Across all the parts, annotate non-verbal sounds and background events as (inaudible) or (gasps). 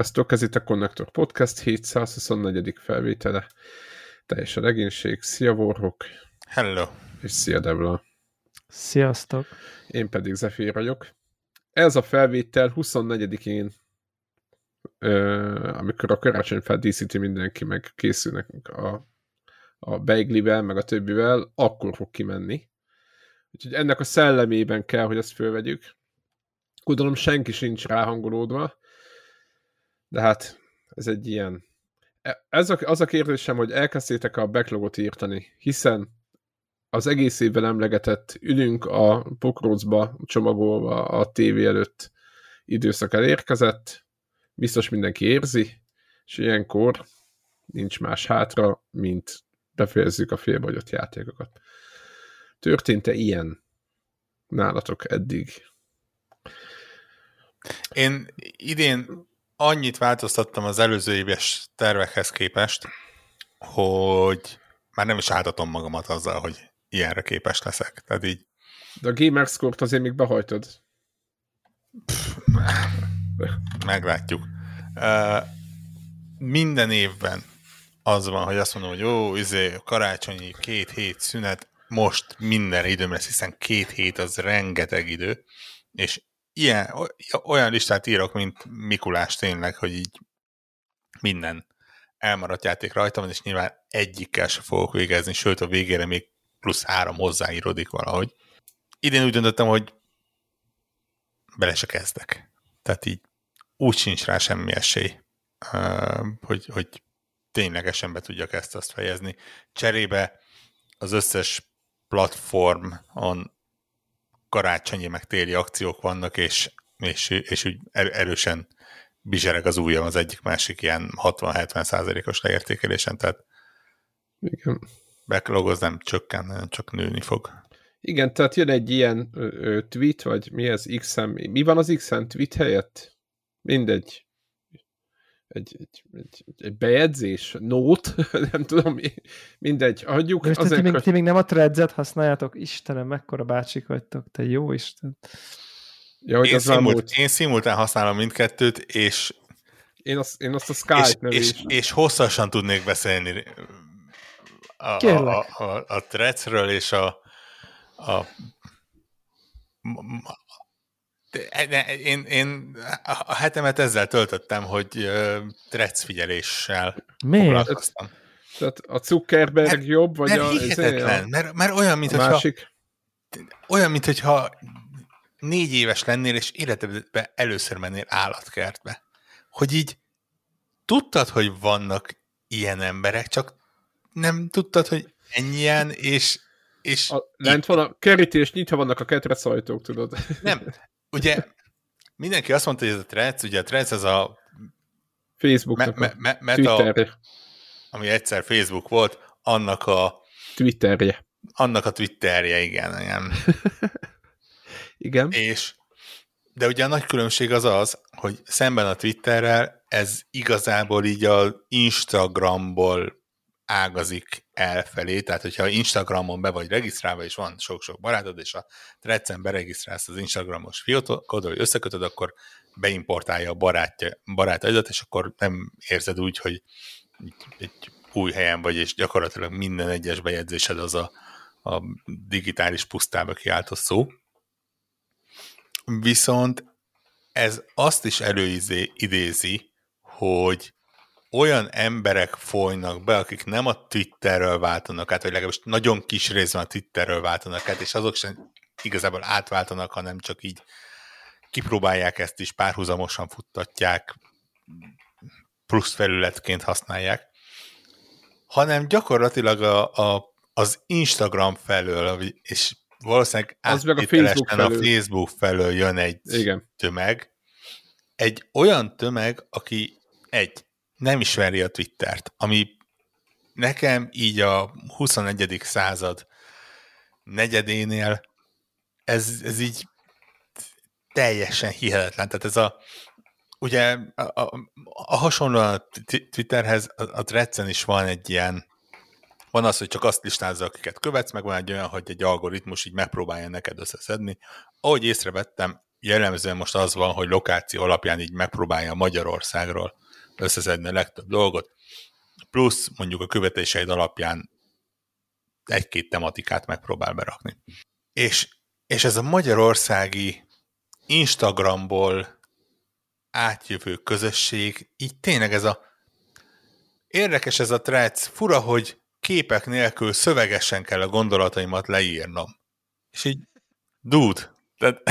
Sziasztok, ez itt a Connector Podcast 724. felvétele. Teljes a legénység. Szia, Warhawk. Hello. És szia, Devla. Sziasztok. Én pedig Zephyr vagyok. Ez a felvétel 24-én, amikor a karácsony feldíszíti mindenki, meg készülnek a, a beiglivel, meg a többivel, akkor fog kimenni. Úgyhogy ennek a szellemében kell, hogy ezt fölvegyük. Gondolom senki sincs ráhangolódva, de hát ez egy ilyen... E, ez a, az a kérdésem, hogy elkezdtétek a backlogot írtani, hiszen az egész évben emlegetett ülünk a pokrócba csomagolva a tévé előtt időszak elérkezett, biztos mindenki érzi, és ilyenkor nincs más hátra, mint befejezzük a félbagyott játékokat. Történt-e ilyen nálatok eddig? Én idén annyit változtattam az előző éves tervekhez képest, hogy már nem is áltatom magamat azzal, hogy ilyenre képes leszek. Tehát így... De a Gamer Score-t azért még behajtod. Pff, meglátjuk. Uh, minden évben az van, hogy azt mondom, hogy jó, izé, karácsonyi két hét szünet, most minden időm lesz, hiszen két hét az rengeteg idő, és ilyen, olyan listát írok, mint Mikulás tényleg, hogy így minden elmaradt játék rajta van, és nyilván egyikkel se fogok végezni, sőt a végére még plusz három hozzáírodik valahogy. Idén úgy döntöttem, hogy bele se kezdek. Tehát így úgy sincs rá semmi esély, hogy, hogy ténylegesen be tudjak ezt azt fejezni. Cserébe az összes platformon karácsonyi meg téli akciók vannak, és, és, és úgy er-, erősen bizsereg az ujjam az egyik másik ilyen 60-70 százalékos leértékelésen, tehát Igen. backlog az nem csökken, csak nőni fog. Igen, tehát jön egy ilyen ö, ö, tweet, vagy mi az XM, mi van az XM tweet helyett? Mindegy. Egy, egy, egy, egy bejegyzés, nót, (laughs) nem tudom, mindegy, adjuk. Most azért, ti, még, ti még nem a threads használjátok? Istenem, mekkora bácsik vagytok, te jó Isten. Ja, hogy én, szimult, én szimultán használom mindkettőt, és én azt, én azt a Skype és, és, és hosszasan tudnék beszélni a, a, a, a, a threadsről és a, a én, én a hetemet ezzel töltöttem, hogy trec figyeléssel Miért? foglalkoztam. Tehát a Zuckerberg mert, jobb, vagy mert a... Hihetetlen, a, mert, mert olyan, mint hogyha, másik. olyan, mint hogyha négy éves lennél, és életedben először mennél állatkertbe. Hogy így tudtad, hogy vannak ilyen emberek, csak nem tudtad, hogy ennyien, és és a, lent van a kerítés, nyitva vannak a ketrec ajtók, tudod. Nem, ugye mindenki azt mondta, hogy ez a Threads, ugye a Threads ez a Facebook me, me, me, meta, ami egyszer Facebook volt, annak a Twitterje. Annak a Twitterje, igen. Igen. (laughs) igen. És de ugye a nagy különbség az az, hogy szemben a Twitterrel ez igazából így az Instagramból ágazik elfelé, tehát hogyha Instagramon be vagy regisztrálva, és van sok-sok barátod, és a Threads-en beregisztrálsz az Instagramos fiókodra, hogy összekötöd, akkor beimportálja a barátja, barátaidat, és akkor nem érzed úgy, hogy egy új helyen vagy, és gyakorlatilag minden egyes bejegyzésed az a, a digitális pusztába kiáltott szó. Viszont ez azt is előidézi, hogy olyan emberek folynak be, akik nem a Twitterről váltanak át, vagy legalábbis nagyon kis részben a Twitterről váltanak át, és azok sem igazából átváltanak, hanem csak így kipróbálják ezt is, párhuzamosan futtatják, plusz felületként használják, hanem gyakorlatilag a, a, az Instagram felől, és valószínűleg az meg a Facebook, felől. a Facebook felől jön egy Igen. tömeg, egy olyan tömeg, aki egy, nem ismeri a Twittert, ami nekem így a 21. század negyedénél ez, ez így teljesen hihetetlen. Tehát ez a ugye a, a, a hasonlóan a Twitterhez a, a Threads-en is van egy ilyen van az, hogy csak azt listázza, akiket követsz, meg van egy olyan, hogy egy algoritmus így megpróbálja neked összeszedni. Ahogy észrevettem, jellemzően most az van, hogy lokáció alapján így megpróbálja Magyarországról összeszedni a legtöbb dolgot, plusz mondjuk a követéseid alapján egy-két tematikát megpróbál berakni. És, és ez a magyarországi Instagramból átjövő közösség, így tényleg ez a érdekes ez a trec, fura, hogy képek nélkül szövegesen kell a gondolataimat leírnom. És így, dude, tehát...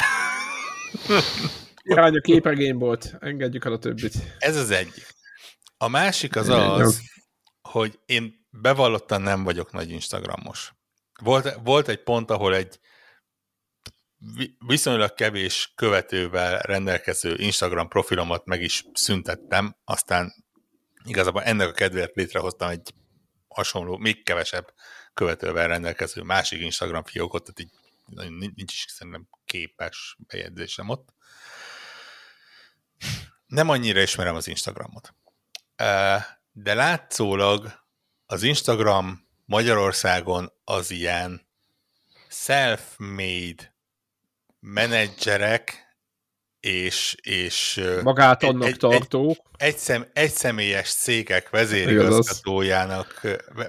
Irány a képregény volt, engedjük el a többit. Ez az egyik. A másik az az, hogy én bevallottan nem vagyok nagy Instagramos. Volt, volt egy pont, ahol egy viszonylag kevés követővel rendelkező Instagram profilomat meg is szüntettem, aztán igazából ennek a kedvéért létrehoztam egy hasonló, még kevesebb követővel rendelkező másik Instagram fiókot, tehát így nincs is szerintem képes bejegyzésem ott. Nem annyira ismerem az Instagramot. De látszólag az Instagram Magyarországon az ilyen self-made menedzserek és, és magát annak egy, tartó. Egy, egy, szem, egy személyes cégek vezérigazgatójának,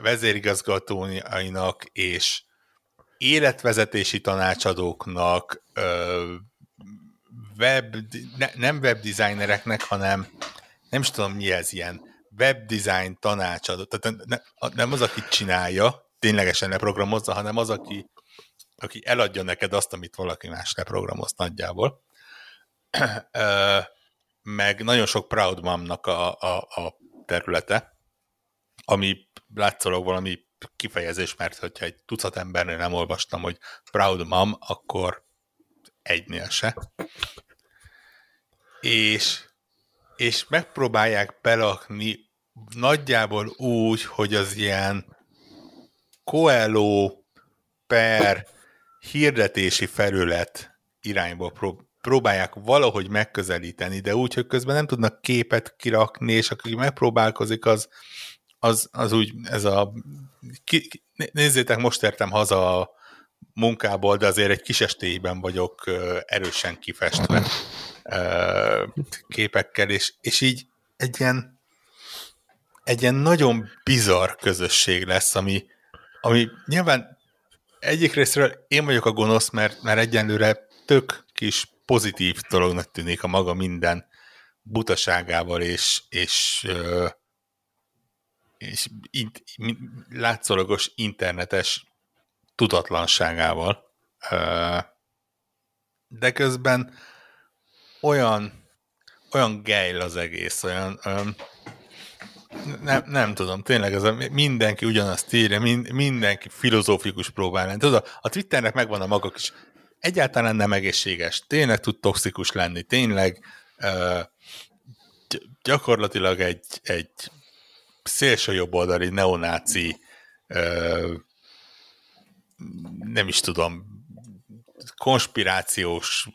vezérigazgatóinak és életvezetési tanácsadóknak, web, ne, nem webdesignereknek, hanem nem is tudom mi ez ilyen, webdesign tanácsadó. Tehát ne, nem az, aki csinálja, ténylegesen leprogramozza, hanem az, aki, aki eladja neked azt, amit valaki más leprogramoz nagyjából. (clears throat) Meg nagyon sok Proud Mom-nak a, a, a területe, ami látszólag valami kifejezés, mert hogyha egy tucat embernél nem olvastam, hogy Proud Mom, akkor egynél se. És, és megpróbálják belakni nagyjából úgy, hogy az ilyen Coelho per hirdetési felület irányba prób- próbálják valahogy megközelíteni, de úgy, hogy közben nem tudnak képet kirakni, és aki megpróbálkozik, az, az, az úgy, ez a ki, nézzétek, most értem haza a munkából, de azért egy kis estélyben vagyok erősen kifestve képekkel, és, és így egy ilyen egy ilyen nagyon bizarr közösség lesz, ami, ami nyilván egyik részről én vagyok a gonosz, mert, mert egyenlőre tök kis pozitív dolognak tűnik a maga minden butaságával és, és, és int, látszólagos internetes tudatlanságával. De közben olyan olyan gejl az egész, olyan, olyan nem, nem tudom, tényleg ez a, mindenki ugyanazt írja, mind, mindenki filozófikus próbál lenni. Tudod, a Twitternek megvan a maga kis, egyáltalán nem egészséges, tényleg tud toxikus lenni, tényleg uh, gyakorlatilag egy, egy szélső jobboldali neonáci uh, nem is tudom, konspirációs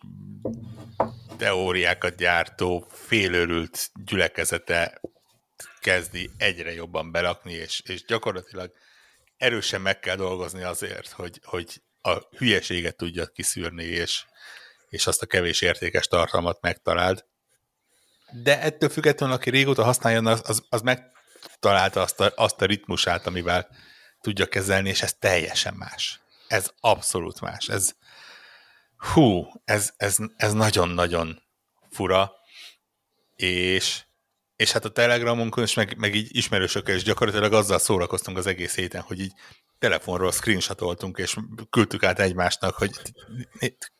teóriákat gyártó, félőrült gyülekezete kezdi egyre jobban belakni, és, és gyakorlatilag erősen meg kell dolgozni azért, hogy, hogy a hülyeséget tudja kiszűrni, és, és azt a kevés értékes tartalmat megtaláld. De ettől függetlenül, aki régóta használja, az, az, az megtalálta azt a, azt a ritmusát, amivel tudja kezelni, és ez teljesen más. Ez abszolút más. Ez, hú, ez, ez, ez nagyon-nagyon fura, és és hát a Telegramunkon is, meg, meg így ismerősökkel is gyakorlatilag azzal szórakoztunk az egész héten, hogy így telefonról screenshotoltunk, és küldtük át egymásnak, hogy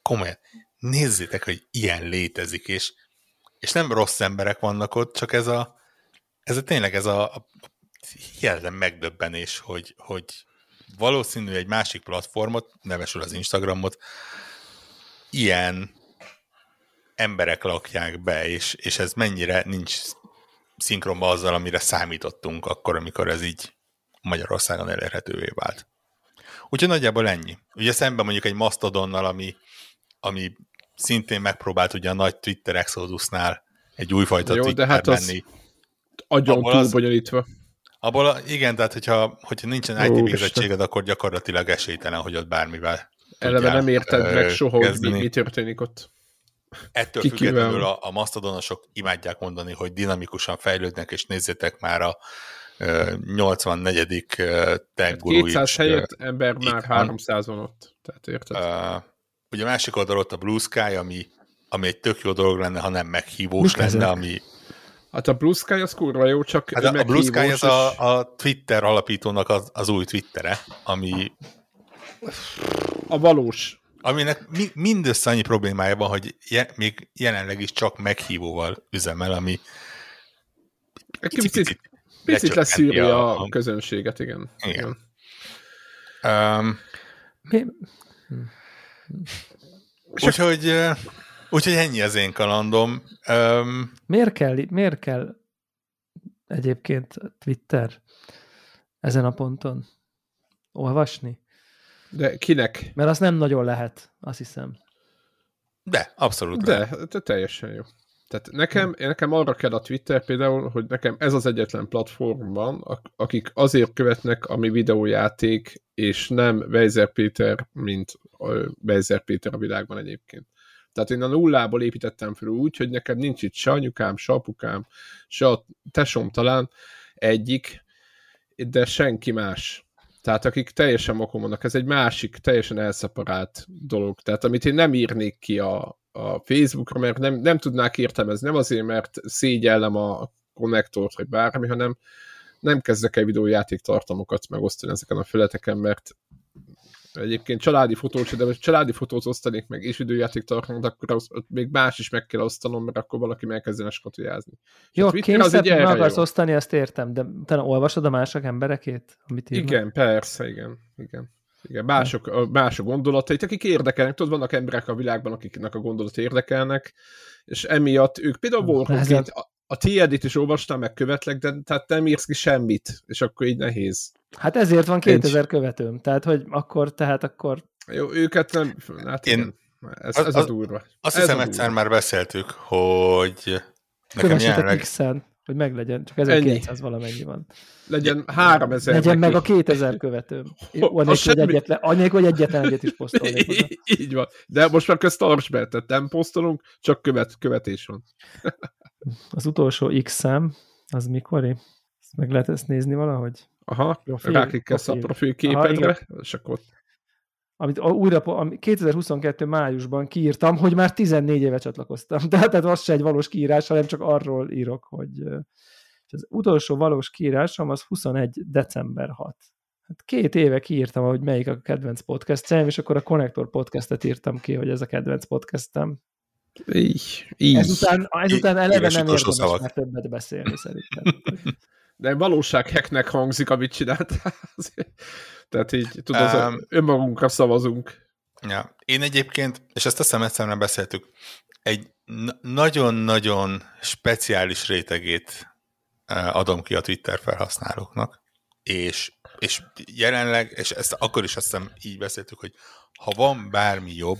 komolyan, nézzétek, hogy ilyen létezik, és, és nem rossz emberek vannak ott, csak ez a, ez a tényleg ez a, a hihetetlen megdöbbenés, hogy, hogy valószínű egy másik platformot, nevesül az Instagramot, ilyen emberek lakják be, és, és ez mennyire nincs szinkronba azzal, amire számítottunk akkor, amikor ez így Magyarországon elérhetővé vált. Úgyhogy nagyjából ennyi. Ugye szemben mondjuk egy Mastodonnal, ami, ami szintén megpróbált ugye a nagy Twitter Exodusnál egy újfajta Jó, Twitter de hát lenni. agyon túl bonyolítva. Abból, a, igen, tehát hogyha, hogyha nincsen IT végzettséged, akkor gyakorlatilag esélytelen, hogy ott bármivel Eleve nem érted meg soha, hogy mi, mi történik ott. ettől Kikivel. függetlenül a, a masztodonosok imádják mondani, hogy dinamikusan fejlődnek, és nézzétek már a ö, 84. ö, tag guru 200 is, helyett ember már van. 300 van ott. Tehát érted? Uh, ugye a másik oldal ott a Blue Sky, ami, ami egy tök jó dolog lenne, ha nem meghívós Mik lenne, ezek? ami... Hát a Blue Sky az kurva jó, csak Hát a, a Blue Sky az és- a, a Twitter alapítónak az, az új Twittere, ami, a valós. aminek mi, mindössze annyi problémája van, hogy je, még jelenleg is csak meghívóval üzemel, ami Picit, picit, picit leszűri a, a- közönséget, igen. Igen. Um, Mi? úgyhogy, úgyhogy ennyi az én kalandom. Um, Miért kell, miért kell egyébként Twitter ezen a ponton olvasni? De kinek? Mert azt nem nagyon lehet, azt hiszem. de, abszolút. lehet. De, de teljesen jó. Tehát nekem, nekem arra kell a Twitter például, hogy nekem ez az egyetlen platform van, ak- akik azért követnek, ami videójáték, és nem Weiser Péter, mint Weiser Péter a világban egyébként. Tehát én a nullából építettem fel úgy, hogy nekem nincs itt se anyukám, se apukám, se a tesom talán egyik, de senki más. Tehát akik teljesen makon vannak, ez egy másik, teljesen elszeparált dolog. Tehát amit én nem írnék ki a, a Facebookra, mert nem, nem tudnák értelmezni, nem azért, mert szégyellem a konnektort, vagy bármi, hanem nem kezdek el videójáték tartalmokat megosztani ezeken a felületeken, mert egyébként családi fotós, de most családi fotót osztanék meg, és videójáték tartalmat, akkor az, még más is meg kell osztanom, mert akkor valaki megkezdene skatujázni. Jó, kényszer meg akarsz jó. osztani, ezt értem, de te olvasod a mások emberekét, amit írnak? Igen, persze, igen. igen. Igen, mások, mások gondolatait, akik érdekelnek, tudod, vannak emberek a világban, akiknek a gondolat érdekelnek, és emiatt ők például Warhawkként a, a tiédit is olvastam, meg követlek, de tehát nem írsz ki semmit, és akkor így nehéz. Hát ezért van 2000 követőm, tehát hogy akkor, tehát akkor Jó, őket nem, hát Én- igen, ez, az- ez az- a durva. Azt Ez hiszem a egyszer már beszéltük, hogy nekem jelenleg X-en, hogy meglegyen, csak 1200 valamennyi van. Legyen 3000 Legyen meg neki. a 2000 követőm. Anélkül, hogy egyetlen, anélkül, hogy egyetlen egyet is posztolnék. (laughs) Így van. De most már közt tarts be, tehát nem posztolunk, csak követ, követés van. (laughs) Az utolsó X-szám, az mikori? Ezt meg lehet ezt nézni valahogy? Aha, Profil- ráklikkelsz a profil. profil Aha, képedre, és akkor Amit a- újra, ami 2022 májusban kiírtam, hogy már 14 éve csatlakoztam. (laughs) Tehát, tehát az se egy valós kiírás, hanem csak arról írok, hogy és az utolsó valós kiírásom az 21 december 6. Hát két éve kiírtam, hogy melyik a kedvenc podcastem, és akkor a Connector podcastet írtam ki, hogy ez a kedvenc podcastem. így, így. Ezután, ezután eleve nem érdemes már többet beszélni szerintem. (laughs) De valósághacknek hangzik, amit csinált. (laughs) Azért. Tehát így, tudod, Um, önmagunkra szavazunk. Ja. Én egyébként, és ezt azt hiszem egyszer már beszéltük, egy na- nagyon-nagyon speciális rétegét eh, adom ki a Twitter felhasználóknak, és, és jelenleg, és ezt akkor is azt hiszem így beszéltük, hogy ha van bármi jobb,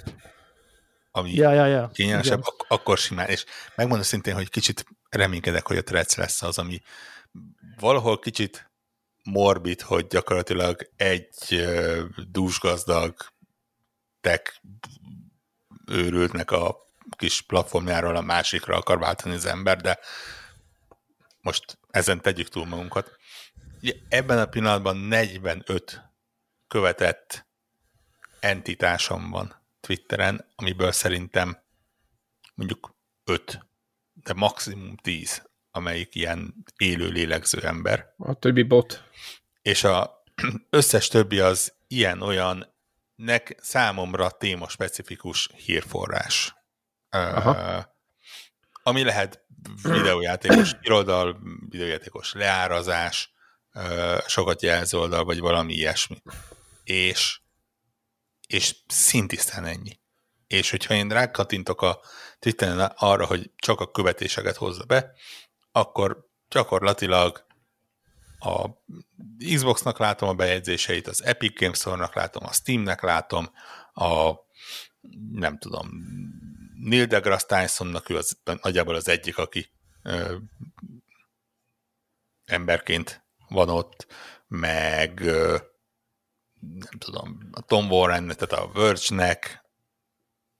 ami Ja, ja, ja. kényelmesebb, ak- akkor simán. És megmondom szintén, hogy kicsit reménykedek, hogy a Threads lesz az, ami valahol kicsit morbid, hogy gyakorlatilag egy dúsgazdag tech őrültnek a kis platformjáról a másikra akar váltani az ember, de most ezen tegyük túl magunkat. Ebben a pillanatban 45 követett entitásom van Twitteren, amiből szerintem mondjuk 5, de maximum 10, amelyik ilyen élő lélegző ember. A többi bot. És a (clears throat) összes többi az ilyen-olyan nek számomra téma specifikus hírforrás. Aha. Uh, ami lehet videójátékos irodal, videójátékos leárazás, uh, sokat jelző oldal, vagy valami ilyesmi. És, és szintisztán ennyi. És hogyha én rákattintok a Twitteren arra, hogy csak a követéseket hozza be, akkor gyakorlatilag a Xboxnak látom a bejegyzéseit, az Epic Games Store-nak látom, a Steamnek látom, a nem tudom, Neil deGrasse Tysonnak ő az, nagyjából az egyik, aki ö, emberként van ott, meg ö, nem tudom, a Tom Warren, tehát a Verge-nek,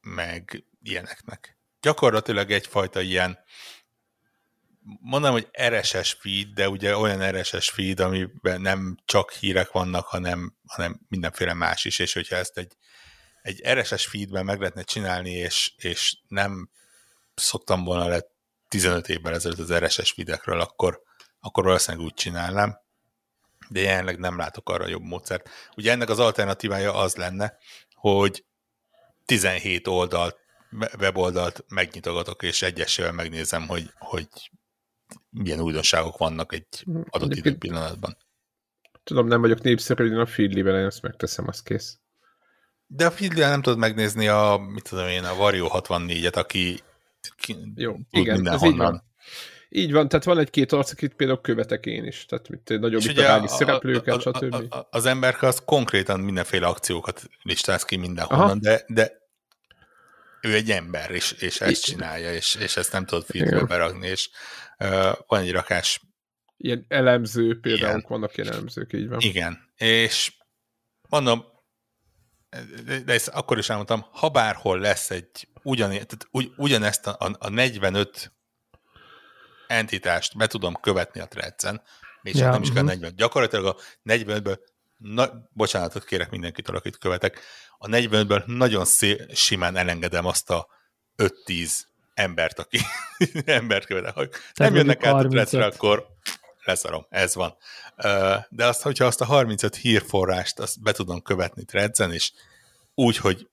meg ilyeneknek. gyakorlatilag egyfajta ilyen mondom, hogy RSS feed, de ugye olyan RSS feed, amiben nem csak hírek vannak, hanem, hanem mindenféle más is, és hogyha ezt egy, egy RSS feedben meg lehetne csinálni, és, és nem szoktam volna le 15 évvel ezelőtt az RSS feedekről, akkor, akkor valószínűleg úgy csinálnám, de jelenleg nem látok arra jobb módszert. Ugye ennek az alternatívája az lenne, hogy 17 oldalt, weboldalt megnyitogatok, és egyesével megnézem, hogy, hogy milyen újdonságok vannak egy hm, adott időpillanatban. Tudom, nem vagyok népszerű, de a Feedly-vel ezt megteszem, az kész. De a feedly nem tudod megnézni a, mit tudom én, a Vario 64-et, aki ki, Jó, tud igen, ez így van. Így van, tehát van egy-két arc, akit például követek én is, tehát mint nagyobb iparági szereplőket, stb. A, a, az ember az konkrétan mindenféle akciókat listáz ki mindenhonnan, de, de ő egy ember, és, és ezt csinálja, és, és ezt nem tudod filmbe berakni, és van egy rakás... Ilyen elemző például, vannak ilyen elemzők, így van. Igen, és mondom, de ezt akkor is elmondtam, ha bárhol lesz egy ugyan, tehát ugy, ugyanezt a, a, a 45 entitást be tudom követni a threads még ja, nem is kell 40. Mhm. Gyakorlatilag a 45-ből, na, bocsánatot kérek mindenkitől, akit követek, a 45-ből nagyon szé, simán elengedem azt a 5-10 embert, aki (laughs) embert követek. Ha nem jönnek át a threadsre, akkor leszarom, ez van. De azt, hogyha azt a 35 hírforrást azt be tudom követni threadsen, és úgy, hogy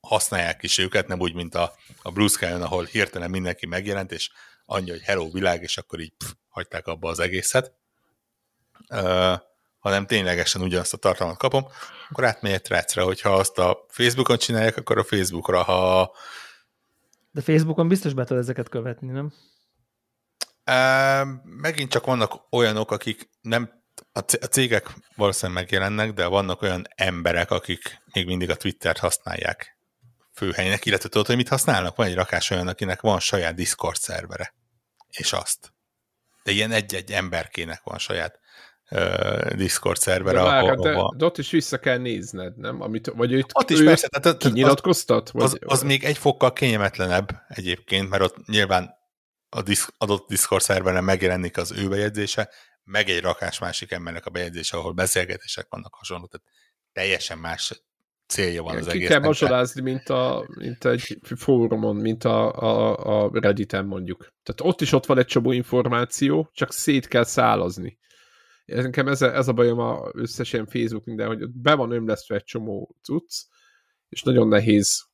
használják is őket, nem úgy, mint a, a Blue Sky-on, ahol hirtelen mindenki megjelent, és annyi, hogy hello világ, és akkor így pff, hagyták abba az egészet, uh, hanem ténylegesen ugyanazt a tartalmat kapom, akkor átmegy egy hogyha azt a Facebookon csinálják, akkor a Facebookra, ha... De Facebookon biztos be tudod ezeket követni, nem? Uh, megint csak vannak olyanok, akik nem a cégek valószínűleg megjelennek, de vannak olyan emberek, akik még mindig a Twittert használják főhelynek, illetve tudod, hogy mit használnak? Van egy rakás olyan, akinek van saját Discord szervere. És azt. De ilyen egy-egy emberkének van saját uh, Discord szervere. De, ahol, ahol... de ott is vissza kell nézned, nem? Amit, vagy őt, ott is persze. Tehát, kinyilatkoztat? Az, az, az még egy fokkal kényelmetlenebb egyébként, mert ott nyilván a disz, adott Discord szerveren megjelenik az ő bejegyzése, meg egy rakás másik embernek a bejegyzése, ahol beszélgetések vannak hasonló, tehát teljesen más célja van Igen, az egész. kell mazsolázni, mint, a, mint egy fórumon, mint a, a, a Redditen mondjuk. Tehát ott is ott van egy csomó információ, csak szét kell szálazni. Nekem ez a, ez a bajom a összes ilyen Facebook minden, hogy be van ömlesztve egy csomó cucc, és nagyon nehéz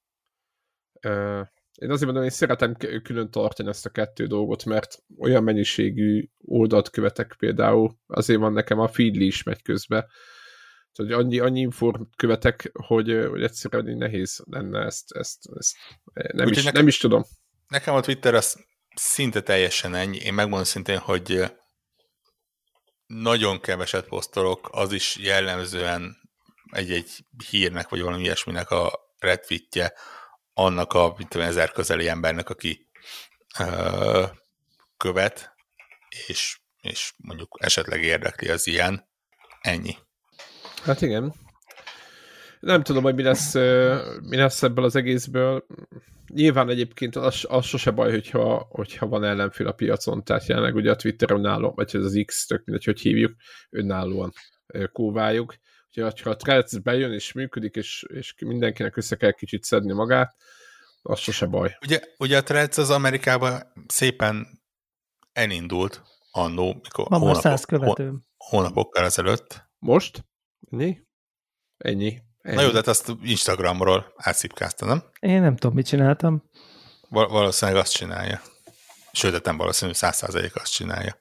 én azért mondom, hogy szeretem külön tartani ezt a kettő dolgot, mert olyan mennyiségű oldalt követek például, azért van nekem a feedly is megy közbe, tehát annyi, annyi infort követek, hogy, hogy egyszerűen nehéz lenne ezt, ezt, ezt nem, is, nekem, nem is tudom. Nekem a Twitter az szinte teljesen ennyi. Én megmondom szintén, hogy nagyon keveset posztolok, az is jellemzően egy-egy hírnek, vagy valami ilyesminek a retweetje, annak a mint tudom, ezer közeli embernek, aki ö, követ, és, és mondjuk esetleg érdekli az ilyen, ennyi. Hát igen. Nem tudom, hogy mi lesz, mi lesz ebből az egészből. Nyilván egyébként az, az sose baj, hogyha, hogyha van ellenfél a piacon, tehát jelenleg ugye a Twitter önálló, vagy ez az X, tök mindegy, hogy hívjuk, önállóan kóváljuk. Úgyhogy ha a Threads bejön és működik, és, és mindenkinek össze kell kicsit szedni magát, az sose baj. Ugye, ugye a Threads az Amerikában szépen elindult annó, mikor Van hónapok, hónapokkal ezelőtt. Most? Ennyi? Ennyi. Ennyi. Na jó, de azt Instagramról átszipkázta, nem? Én nem tudom, mit csináltam. Val- valószínűleg azt csinálja. Sőt, hát nem valószínű, száz százalék azt csinálja.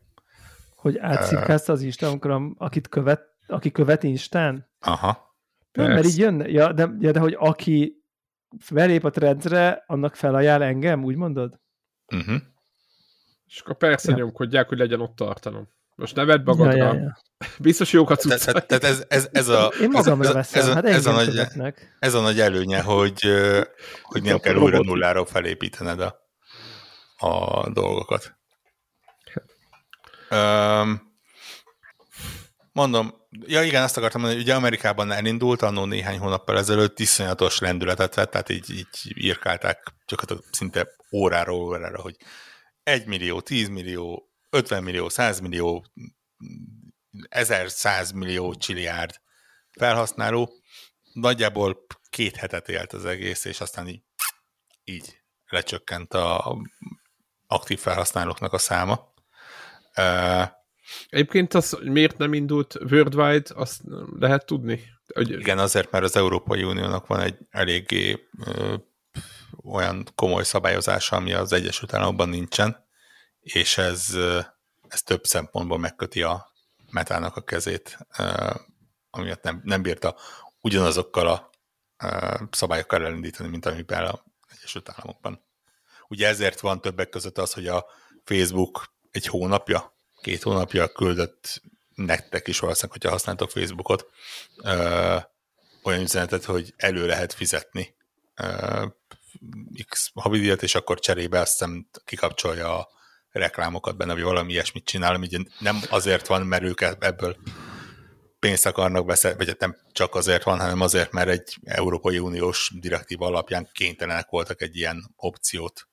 Hogy átszipkázta az Instagram, akit követ, aki követ Instán? Aha. Nem, mert így jön, ja, de, ja, de hogy aki belép a trendre, annak felajánl engem, úgy mondod? Uh-huh. És akkor persze ja. nyomkodják, hogy legyen ott tartalom. Most ne vedd magadra. Ja, ja, ja. (laughs) Biztos jók a cuccai. Tehát ez, ez, ez a... Én magamra veszem, ez, hát ez a, nagy, ez a nagy előnye, hogy, hogy nem kell újra nulláról felépítened a, a dolgokat. Um, mondom, ja igen, azt akartam mondani, hogy ugye Amerikában elindult annó néhány hónappal ezelőtt iszonyatos lendületet vett, tehát így, így írkálták csak szinte óráról órára, hogy 1 millió, 10 millió, 50 millió, 100 millió, 1100 millió csiliárd felhasználó, nagyjából két hetet élt az egész, és aztán így, így lecsökkent a aktív felhasználóknak a száma. Egyébként az, miért nem indult worldwide, azt lehet tudni? Hogy... Igen, azért, mert az Európai Uniónak van egy eléggé ö, olyan komoly szabályozása, ami az Egyesült Államokban nincsen, és ez, ez több szempontból megköti a metának a kezét, amiatt nem, nem bírta ugyanazokkal a szabályokkal elindítani, mint amiben az Egyesült Államokban. Ugye ezért van többek között az, hogy a Facebook egy hónapja két hónapja küldött nektek is valószínűleg, hogyha használtok Facebookot, ö, olyan üzenetet, hogy elő lehet fizetni ö, X havidíjat, és akkor cserébe azt hiszem kikapcsolja a reklámokat benne, vagy valami ilyesmit csinál, ami nem azért van, mert ők ebből pénzt akarnak beszélni, vagy nem csak azért van, hanem azért, mert egy Európai Uniós direktíva alapján kénytelenek voltak egy ilyen opciót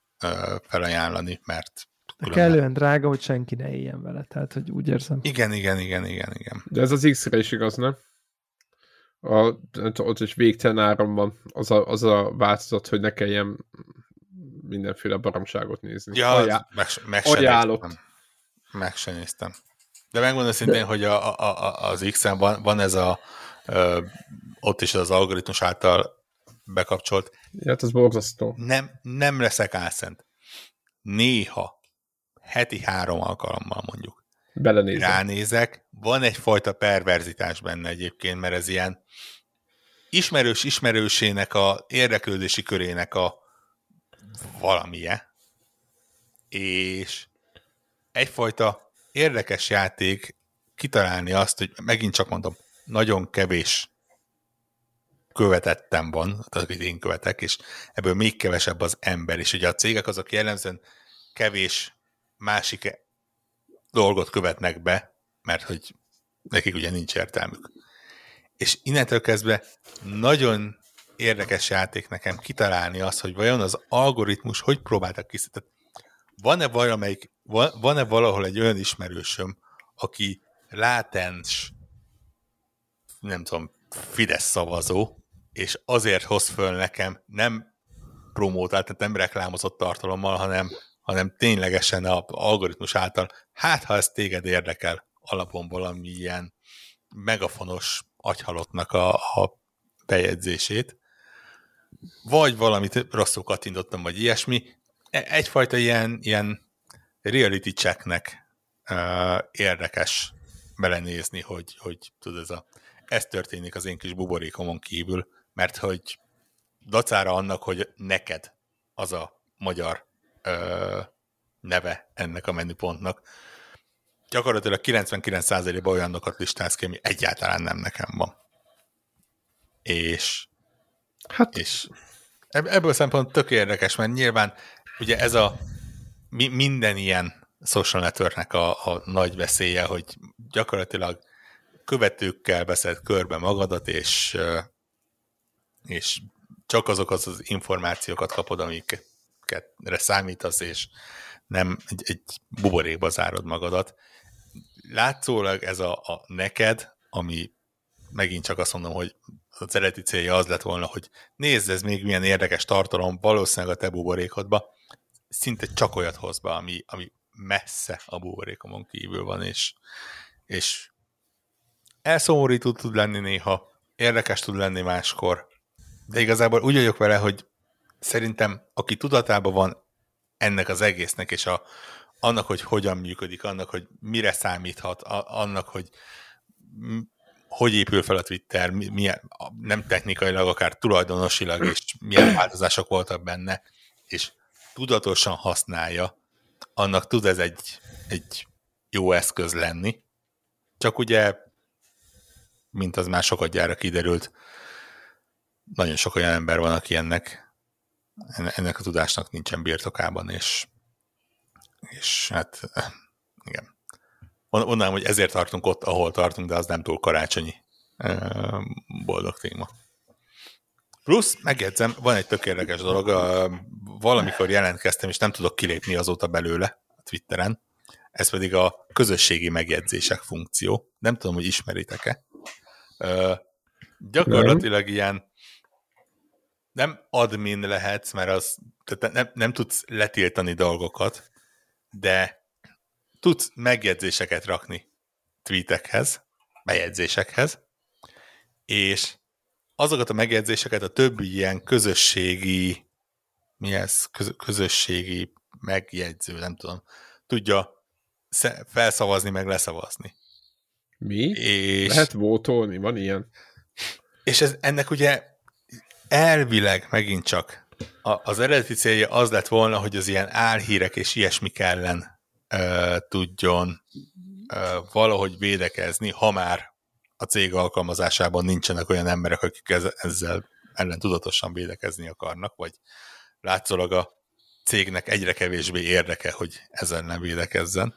felajánlani, mert de kellően drága, hogy senki ne éljen vele, tehát hogy úgy érzem. Igen, igen, igen, igen, igen. De ez az X-re is igaz, nem? A, ott is végtelen áram van az a, az a változat, hogy ne kelljen mindenféle baromságot nézni. Ja, Ajá, meg, meg néztem. De megmondom szintén, De... hogy a, a, a, az X-en van, van ez a ö, ott is az algoritmus által bekapcsolt. Ja, hát ez borzasztó. Nem, nem leszek álszent. Néha heti három alkalommal mondjuk. Belenézek. Ránézek, van egyfajta perverzitás benne egyébként, mert ez ilyen ismerős ismerősének a érdeklődési körének a valamije, és egyfajta érdekes játék kitalálni azt, hogy megint csak mondom, nagyon kevés követettem van, akit én követek, és ebből még kevesebb az ember, és ugye a cégek azok jellemzően kevés másik dolgot követnek be, mert hogy nekik ugye nincs értelmük. És innentől kezdve nagyon érdekes játék nekem kitalálni azt, hogy vajon az algoritmus hogy próbáltak kiszedni. Van-e valamelyik, van-e valahol egy olyan ismerősöm, aki látens, nem tudom, Fidesz szavazó, és azért hoz föl nekem nem promótált, tehát nem reklámozott tartalommal, hanem hanem ténylegesen a algoritmus által, hát ha ez téged érdekel, alapon valami ilyen megafonos agyhalottnak a, a bejegyzését, vagy valamit rosszul kattintottam, vagy ilyesmi, e, egyfajta ilyen, ilyen reality checknek érdekes belenézni, hogy, hogy tudod, ez, a, ez történik az én kis buborékomon kívül, mert hogy dacára annak, hogy neked az a magyar ö, neve ennek a menüpontnak. Gyakorlatilag 99%-ban olyanokat listáz ki, ami egyáltalán nem nekem van. És, hát. és ebből szempont tök érdekes, mert nyilván ugye ez a mi, minden ilyen social networknek a, a nagy veszélye, hogy gyakorlatilag követőkkel veszed körbe magadat, és, és csak azok az, információkat kapod, amik amikre számítasz, és nem egy, egy buborékba zárod magadat. Látszólag ez a, a neked, ami megint csak azt mondom, hogy az eredeti célja az lett volna, hogy nézd, ez még milyen érdekes tartalom, valószínűleg a te buborékodba, szinte csak olyat hoz be, ami, ami messze a buborékomon kívül van, és, és elszomorító tud lenni néha, érdekes tud lenni máskor, de igazából úgy vagyok vele, hogy szerintem aki tudatában van ennek az egésznek, és a, annak, hogy hogyan működik, annak, hogy mire számíthat, a, annak, hogy hogy épül fel a Twitter, milyen, nem technikailag, akár tulajdonosilag, és milyen változások voltak benne, és tudatosan használja, annak tud ez egy, egy jó eszköz lenni. Csak ugye, mint az már sokat gyára kiderült, nagyon sok olyan ember van, aki ennek ennek a tudásnak nincsen birtokában, és, és hát igen. Mondanám, hogy ezért tartunk ott, ahol tartunk, de az nem túl karácsonyi boldog téma. Plusz, megjegyzem, van egy tökéletes dolog, valamikor jelentkeztem, és nem tudok kilépni azóta belőle a Twitteren, ez pedig a közösségi megjegyzések funkció. Nem tudom, hogy ismeritek-e. Gyakorlatilag nem. ilyen nem admin lehetsz, mert az, tehát nem, nem tudsz letiltani dolgokat, de tudsz megjegyzéseket rakni tweetekhez, bejegyzésekhez, és azokat a megjegyzéseket a többi ilyen közösségi, mi ez, közösségi megjegyző, nem tudom, tudja felszavazni, meg leszavazni. Mi? És... Lehet vótolni, van ilyen? És ez, ennek ugye elvileg megint csak a, az eredeti célja az lett volna, hogy az ilyen álhírek és ilyesmik ellen tudjon valahogy védekezni, ha már a cég alkalmazásában nincsenek olyan emberek, akik ezzel ellen tudatosan védekezni akarnak, vagy látszólag a cégnek egyre kevésbé érdeke, hogy ezzel nem védekezzen.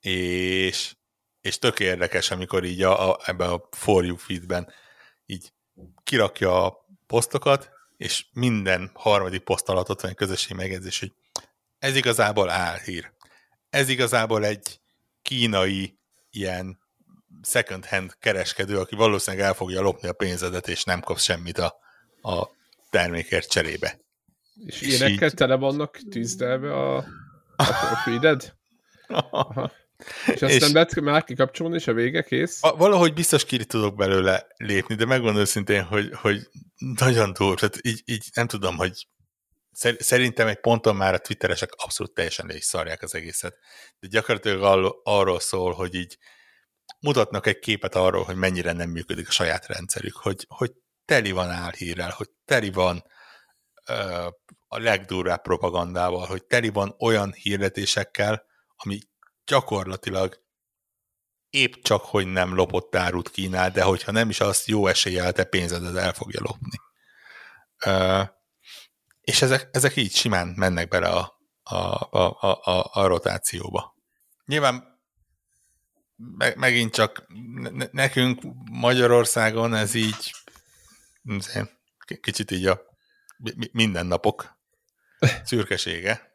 És, és tök érdekes, amikor így a, a, ebbe a For You feedben így kirakja a posztokat, és minden harmadik poszt alatt ott van egy közösségi megjegyzés, hogy ez igazából álhír. Ez igazából egy kínai ilyen second hand kereskedő, aki valószínűleg el fogja lopni a pénzedet, és nem kapsz semmit a, a termékért cserébe. És, és ilyenekkel így... tele vannak tűzdelve a, a feeded? És azt és nem lehet már kikapcsolni, és a vége kész? A, valahogy biztos ki tudok belőle lépni, de megmondom őszintén, hogy, hogy nagyon túl, tehát így, így nem tudom, hogy szerintem egy ponton már a twitteresek abszolút teljesen le is szarják az egészet. De gyakorlatilag arról szól, hogy így mutatnak egy képet arról, hogy mennyire nem működik a saját rendszerük, hogy, hogy teli van álhírrel, hogy teli van ö, a legdurvább propagandával, hogy teli van olyan hirdetésekkel, ami gyakorlatilag épp csak, hogy nem lopott árut kínál, de hogyha nem is azt jó eséllyel te pénzedet el fogja lopni. Ö, és ezek, ezek így simán mennek bele a, a, a, a, a, a rotációba. Nyilván me, megint csak ne, nekünk Magyarországon ez így kicsit így a mindennapok szürkesége,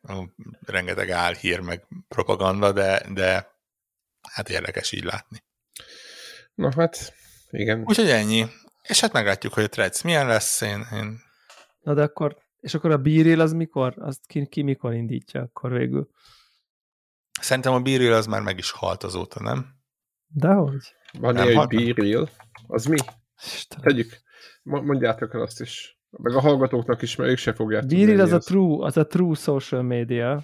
rengeteg álhír, meg propaganda, de, de hát érdekes így látni. Na hát, igen. Úgyhogy ennyi. És hát meglátjuk, hogy a Threads milyen lesz. Én, én... Na de akkor, és akkor a bíril az mikor? Azt ki, ki mikor indítja akkor végül? Szerintem a bíril az már meg is halt azóta, nem? Dehogy. Van ilyen, hogy bíril. Az mi? Istenem. Tegyük. Mondjátok el azt is. Meg a hallgatóknak is, mert ők se fogják Bíril az, az, a true, az a true social media.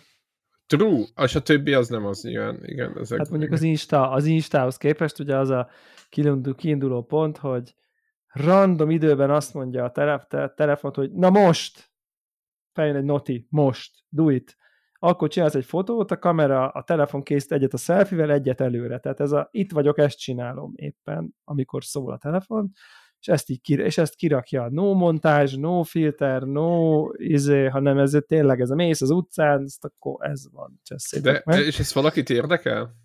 True, és a többi az nem az nyilván. Igen, ezek hát mondjuk az Insta, az Instához képest ugye az a kiinduló pont, hogy random időben azt mondja a telef, te, telefont, hogy na most, feljön egy noti, most, do it. Akkor csinálsz egy fotót, a kamera, a telefon készít egyet a selfie egyet előre. Tehát ez a, itt vagyok, ezt csinálom éppen, amikor szól a telefon, és ezt, így, és ezt kirakja. No montázs, no filter, no izé, hanem ez tényleg ez a mész az utcán, ezt akkor ez van. De, meg. És ez valakit érdekel?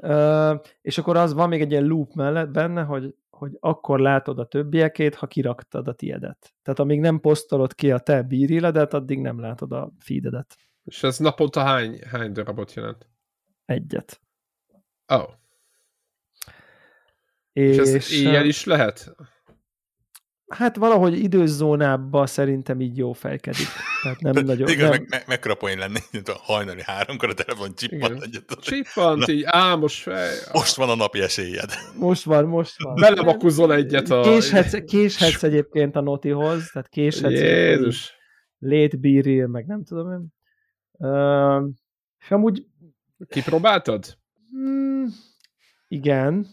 Uh, és akkor az van még egy ilyen loop mellett benne, hogy, hogy akkor látod a többiekét, ha kiraktad a tiedet. Tehát amíg nem posztolod ki a te bíriledet, addig nem látod a feededet. És ez naponta hány, hány darabot jelent? Egyet. Oh. És, és ez ilyen is lehet? Hát valahogy időzónába szerintem így jó fejkedik. Tehát nem (laughs) nagyon... Igen, nem... meg, meg, lenni, a hajnali háromkor a telefon csippant egyet. Csippant, így álmos fej. Most van a napi esélyed. Most van, most van. Belevakuzol egyet a... Késhetsz, késhetsz egyébként a notihoz, tehát késhetsz. Jézus. Létbíril, meg nem tudom én. Uh, és amúgy... Kipróbáltad? Mm, igen,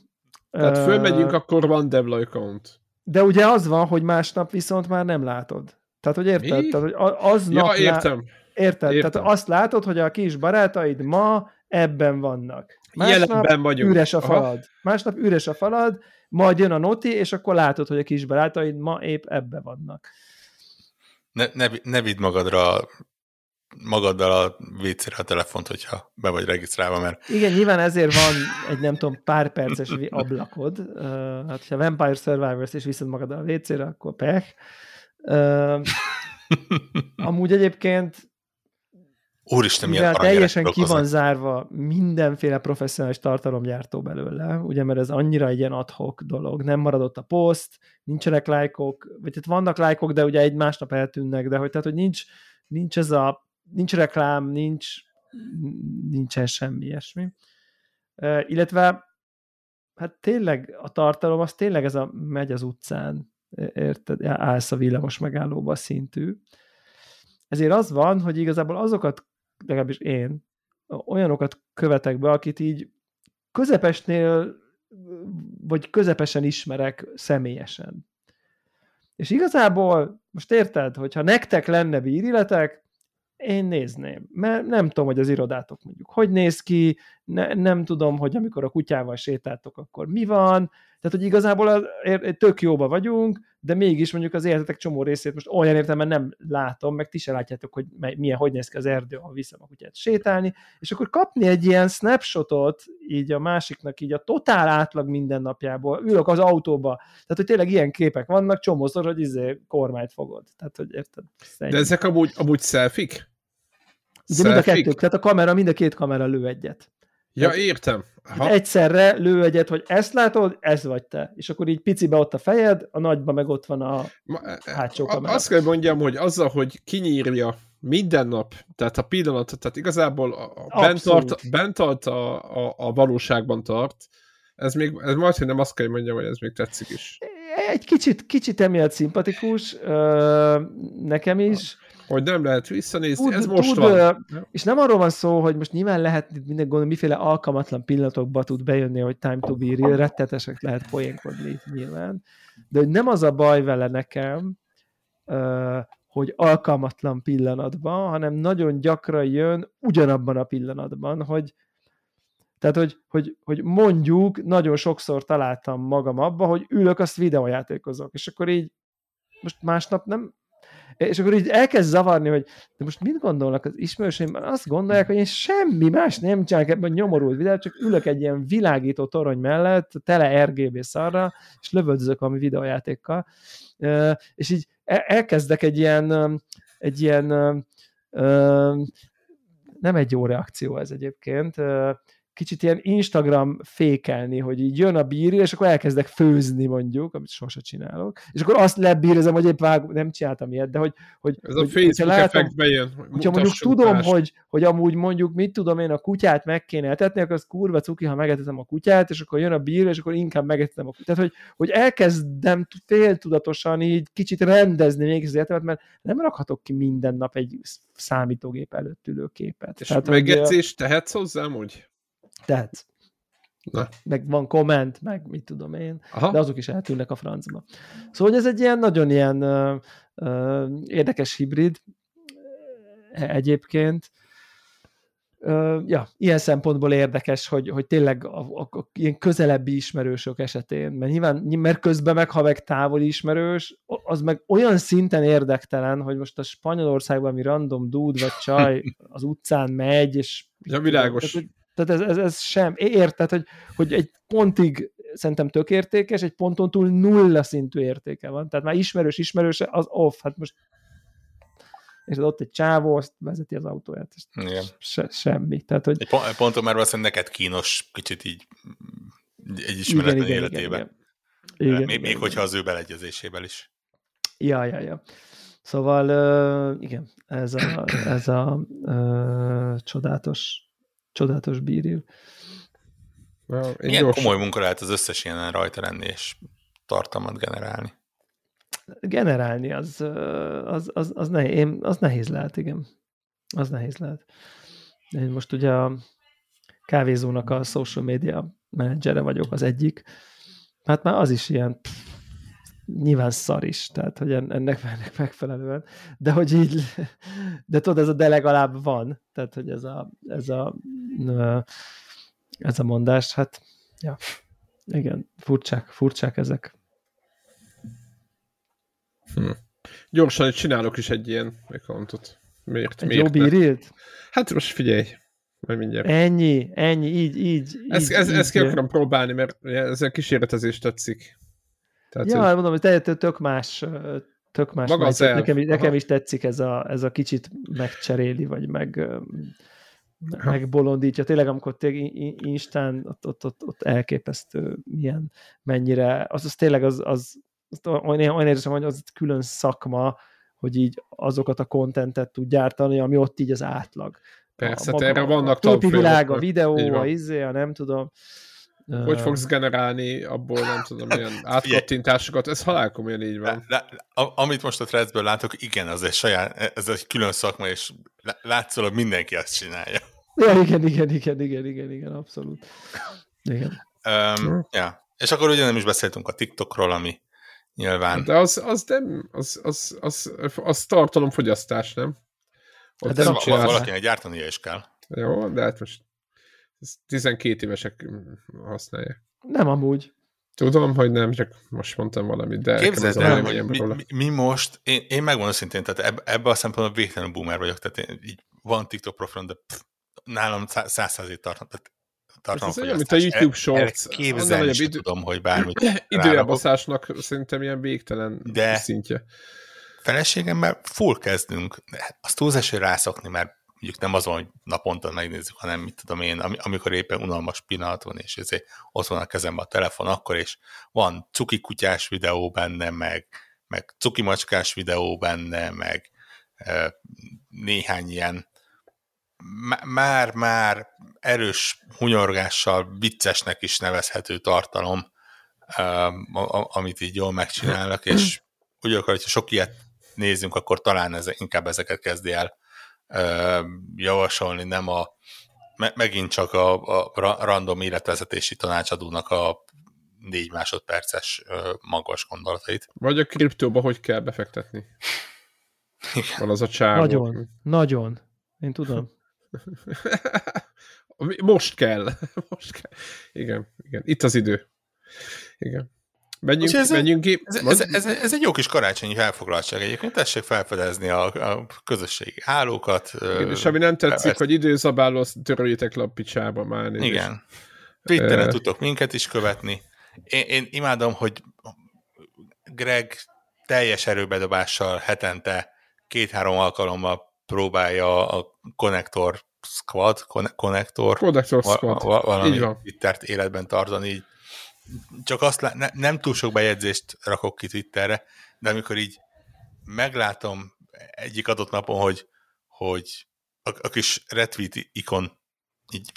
tehát fölmegyünk, akkor van deploy count. De ugye az van, hogy másnap viszont már nem látod. Tehát, hogy érted? Mi? Tehát, hogy aznap ja, értem. Lá... Érted? értem. Tehát azt látod, hogy a kis barátaid ma ebben vannak. Másnap Jelenben vagyunk. üres a falad. Aha. Másnap üres a falad, majd jön a noti, és akkor látod, hogy a kis barátaid ma épp ebbe vannak. Ne, ne, ne vidd magadra magaddal a WC-re a telefont, hogyha be vagy regisztrálva, mert... Igen, nyilván ezért van egy nem tudom, pár perces ablakod. Uh, hát, ha Vampire Survivors és viszed magad a WC-re, akkor pech. Uh, amúgy egyébként Úristen, milyen teljesen ki van zárva mindenféle professzionális tartalomgyártó belőle, ugye, mert ez annyira egy ilyen adhok dolog. Nem maradott a poszt, nincsenek lájkok, vagy hát vannak lájkok, de ugye egy másnap eltűnnek, de hogy, tehát, hogy nincs, nincs ez a, nincs reklám, nincs, nincsen semmi ilyesmi. Illetve hát tényleg a tartalom, az tényleg ez a megy az utcán, érted, állsz a villamos megállóba szintű. Ezért az van, hogy igazából azokat legalábbis én, olyanokat követek be, akit így közepesnél, vagy közepesen ismerek személyesen. És igazából, most érted, hogyha nektek lenne bíriletek, én nézném, mert nem tudom, hogy az irodátok mondjuk hogy néz ki, ne, nem tudom, hogy amikor a kutyával sétáltok, akkor mi van, tehát, hogy igazából az, tök jóba vagyunk, de mégis mondjuk az életetek csomó részét most olyan értelemben nem látom, meg ti se látjátok, hogy milyen, hogy néz ki az erdő, ha viszem a kutyát sétálni, és akkor kapni egy ilyen snapshotot így a másiknak így a totál átlag mindennapjából, ülök az autóba, tehát hogy tényleg ilyen képek vannak, csomószor, hogy izé kormányt fogod. Tehát, hogy érted? Szerint. De ezek amúgy, amúgy selfik? De mind a kettő, tehát a kamera, mind a két kamera lő egyet. Ja, értem. Ha. Egyszerre lő egyet, hogy ezt látod, ez vagy te. És akkor így picibe ott a fejed, a nagyba meg ott van a Ma, e, hátsó kamera. Azt kell mondjam, hogy azzal, hogy kinyírja minden nap, tehát a pillanat, tehát igazából a, a bent, tart, bent tart a, a, a valóságban tart, ez még, ez majd, hogy nem azt kell mondjam, hogy ez még tetszik is. Egy kicsit, kicsit emiatt szimpatikus, nekem is. Hogy nem lehet visszanézni, tud, ez most tud, van. És nem arról van szó, hogy most nyilván lehet minden gondolni, miféle alkalmatlan pillanatokba tud bejönni, hogy time to be real, rettetesek lehet poénkodni nyilván, de hogy nem az a baj vele nekem, hogy alkalmatlan pillanatban, hanem nagyon gyakran jön ugyanabban a pillanatban, hogy tehát, hogy, hogy, hogy mondjuk nagyon sokszor találtam magam abba, hogy ülök, azt videójátékozok, és akkor így most másnap nem, és akkor így elkezd zavarni, hogy de most mit gondolnak az ismerőseim? Azt gondolják, hogy én semmi más nem csinálok ebben nyomorult videót, csak ülök egy ilyen világító torony mellett, tele RGB szarra, és lövöldözök valami videójátékkal. És így e-, elkezdek egy ilyen, egy ilyen nem egy jó reakció ez egyébként, kicsit ilyen Instagram fékelni, hogy így jön a bíri, és akkor elkezdek főzni mondjuk, amit sose csinálok, és akkor azt lebírezem, hogy épp vág, nem csináltam ilyet, de hogy... hogy Ez hogy, a Facebook látom, bejön. Hogyha mondjuk tudom, hogy, hogy amúgy mondjuk mit tudom én, a kutyát meg kéne etetni, akkor az kurva cuki, ha megetetem a kutyát, és akkor jön a bír, és akkor inkább megetetem a kutyát. Tehát, hogy, hogy elkezdem féltudatosan így kicsit rendezni még az életemet, mert nem rakhatok ki minden nap egy számítógép előtt ülő képet. És Tehát, megjegyzést tehetsz hozzá úgy? Tehát, Na. meg van komment, meg mit tudom én, Aha. de azok is eltűnnek a francba. Szóval hogy ez egy ilyen nagyon ilyen uh, uh, érdekes hibrid e, egyébként. Uh, ja, ilyen szempontból érdekes, hogy, hogy tényleg a, a, a, ilyen közelebbi ismerősök esetén, mert nyilván, mert közben meg, ha meg távoli ismerős, az meg olyan szinten érdektelen, hogy most a Spanyolországban mi random dude vagy csaj (laughs) az utcán megy, és ja, világos. Tehát, tehát ez, ez, ez sem, érted, hogy, hogy egy pontig szerintem tök értékes, egy ponton túl nulla szintű értéke van. Tehát már ismerős, ismerős, az off, hát most és ott egy csávó, azt vezeti az autóját, és igen. Se, semmi. Tehát, hogy... Egy ponton már valószínűleg neked kínos kicsit így egy ismeretlen igen, életében. Igen, igen. igen, még, igen, még igen. hogyha az ő beleegyezésével is. Ja, ja, ja. Szóval uh, igen, ez a, ez a uh, csodálatos csodálatos bíril. Well, Milyen gyors... komoly munka lehet az összes ilyen rajta lenni és tartalmat generálni? Generálni az, az, az, az, nehéz, én, az nehéz lehet, igen. Az nehéz lehet. Én most ugye a kávézónak a social media menedzsere vagyok, az egyik. Hát már az is ilyen pff, nyilván szar is, tehát hogy ennek, (laughs) ennek megfelelően, de hogy így, de tudod, ez a de legalább van, tehát hogy ez a, ez a, ez a mondás, hát ja, igen, furcsák, furcsák ezek. Hm. Gyorsan csinálok is egy ilyen accountot. miért, Egy miért jó bírilt? Hát most figyelj, majd mindjárt. Ennyi, ennyi, így, így. Ezt, így, ezt, így. ezt ki akarom próbálni, mert ez a kísérletezés tetszik. Tehát, Ja, hogy mondom, hogy te- te- tök más, tök más. Maga az. Nekem, is- nekem is tetszik ez a, ez a kicsit megcseréli, vagy meg, megbolondítja. Tényleg, amikor tényleg Instán, ott, ott, ott, ott elképesztő, milyen, mennyire, az, az tényleg az, az, az olyan, olyan érzem, hogy az külön szakma, hogy így azokat a kontentet tud gyártani, ami ott így az átlag. persze, a, te erre vannak a képi világ, a tanfolyamok. videó, a izé, a nem tudom. Hogy fogsz generálni abból, nem tudom, milyen (laughs) átkattintásokat, ez halálkomolyan így van. Lá, a- amit most a threadsből látok, igen, az egy saját, ez egy külön szakma, és lá- látszólag mindenki azt csinálja. Ja, igen, igen, igen, igen, igen, igen, abszolút. Igen. Um, ja. És akkor ugye nem is beszéltünk a TikTokról, ami nyilván... De az, az nem, az, az, az, az tartalomfogyasztás, nem? Ott Hát de nem valakinek gyártania is kell. Jó, de hát most ez 12 évesek használják. Nem amúgy. Tudom, hogy nem, csak most mondtam valamit, de Képzeld el, hogy mi, mi, mi most, én, én megmondom őszintén, tehát eb, ebben a szempontból végtelenül boomer vagyok, tehát én, így van TikTok profilom, de pff, nálam szá- száz százét tartom, tehát tartalom Ez olyan, mint a YouTube Shorts. Képzelni sem idő- tudom, hogy bármit. (clears throat) Időelbaszásnak szerintem ilyen végtelen De- szintje. feleségemmel full kezdünk, de az túlzás, hogy rászokni, mert mondjuk nem az van, hogy naponta megnézzük, hanem mit tudom én, am- amikor éppen unalmas pillanat van, és ezért ott van a kezemben a telefon, akkor és van cuki kutyás videó benne, meg, meg cuki macskás videó benne, meg néhány ilyen má- már-már erős hunyorgással viccesnek is nevezhető tartalom, amit így jól megcsinálnak, és úgy akar, hogyha sok ilyet nézzünk, akkor talán ez, inkább ezeket kezdi el javasolni, nem a me, megint csak a, a ra- random életvezetési tanácsadónak a négy másodperces magas gondolatait. Vagy a kriptóba hogy kell befektetni. Igen. Van az a csávó. Nagyon, nagyon. Én tudom. (laughs) Most kell. (laughs) Most kell. Igen, igen. Itt az idő. Igen. Menjünk, ez- menjünk ki. Ez, ez, ez, ez egy jó kis karácsonyi felfoglaltság egyébként, tessék felfedezni a, a közösségi hálókat. Igen, és ami nem tetszik, ezt- hogy időzabáló, azt töröljétek le a picsába már. nézd. Igen. Twitteren Ö. tudtok minket is követni. Én, én imádom, hogy Greg teljes erőbedobással hetente két-három alkalommal próbálja a Connector Squad, Connector va- Squad. va- valami. Twittert életben tartani. Így. Csak azt lá- ne, nem túl sok bejegyzést rakok ki Twitterre, de amikor így meglátom egyik adott napon, hogy, hogy a, a kis retweet ikon így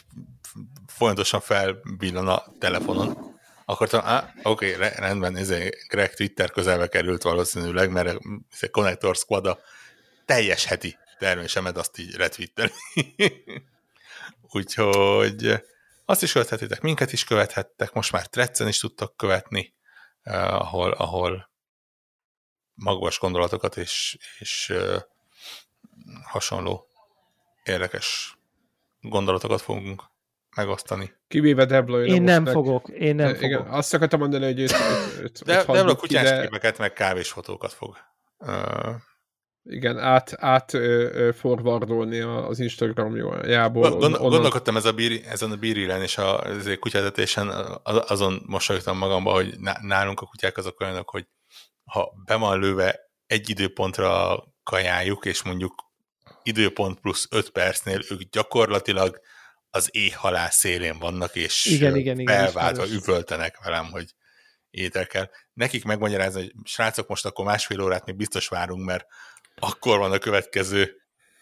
folyamatosan felvillan a telefonon, akkor talán, á, oké, re- rendben, ez Greg Twitter közelbe került valószínűleg, mert egy Connector Squad a teljes heti termésemet azt így retweeteli. (laughs) Úgyhogy azt is követhetitek, minket is követhettek, most már Trecen is tudtak követni, eh, ahol, ahol magas gondolatokat és, és eh, hasonló érdekes gondolatokat fogunk megosztani. Kivéve Debla. Én nem fogok, én nem Igen, fogok. azt akartam mondani, hogy őt, őt, őt, De, őt de a hagyjuk ki, kutyás de képeket, meg kávésfotókat fog. Uh, igen, át, át ö, ö, forwardolni a- az Instagramjából. Gond, onnan- gondolkodtam ez a bíri, ezen a bírilen és a kutyatetésen, az- azon mosolyogtam magamba, hogy ná- nálunk a kutyák azok olyanok, hogy ha be van lőve egy időpontra a kajájuk, és mondjuk időpont plusz 5 percnél ők gyakorlatilag az éhhalál szélén vannak, és Igen, igen, igen, felváltva ismerős. üvöltenek velem, hogy étel kell. Nekik megmagyarázni, hogy srácok, most akkor másfél órát még biztos várunk, mert akkor van a következő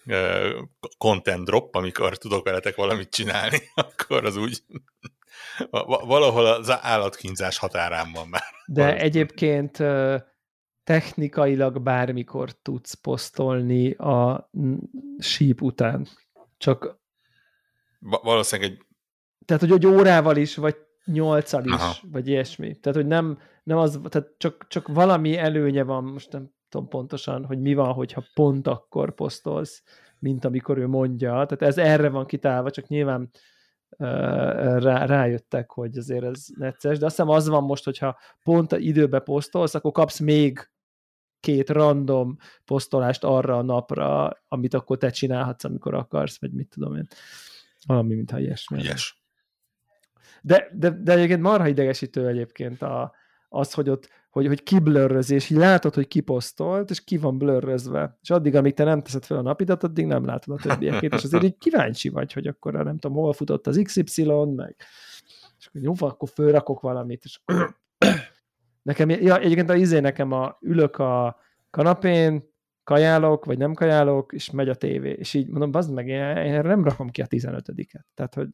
ö, content drop, amikor tudok veletek valamit csinálni, (laughs) akkor az úgy va- valahol az állatkínzás határán van már. De Valószínű. egyébként technikailag bármikor tudsz posztolni a síp után. Csak, Va- valószínűleg egy tehát, hogy egy órával is, vagy nyolccal is, Aha. vagy ilyesmi. Tehát, hogy nem, nem az, tehát csak, csak valami előnye van, most nem tudom pontosan, hogy mi van, hogyha pont akkor posztolsz, mint amikor ő mondja. Tehát ez erre van kitálva, csak nyilván rá, rájöttek, hogy azért ez necces, de azt hiszem az van most, hogyha pont a időbe posztolsz, akkor kapsz még két random posztolást arra a napra, amit akkor te csinálhatsz, amikor akarsz, vagy mit tudom én. Valami, mintha ilyesmi. Ügyes. De, de, de egyébként marha idegesítő egyébként a, az, hogy ott hogy, hogy kiblörrözi, és így látod, hogy kiposztolt, és ki van blörrözve. És addig, amíg te nem teszed fel a napidat, addig nem látod a többieket, és azért így kíváncsi vagy, hogy akkor nem tudom, hol futott az XY, meg és akkor jó, akkor fölrakok valamit, és nekem, ja, egyébként a izé nekem a, ülök a kanapén, kajálok, vagy nem kajálok, és megy a tévé, és így mondom, bazd meg, én, én nem rakom ki a 15-et. Tehát, hogy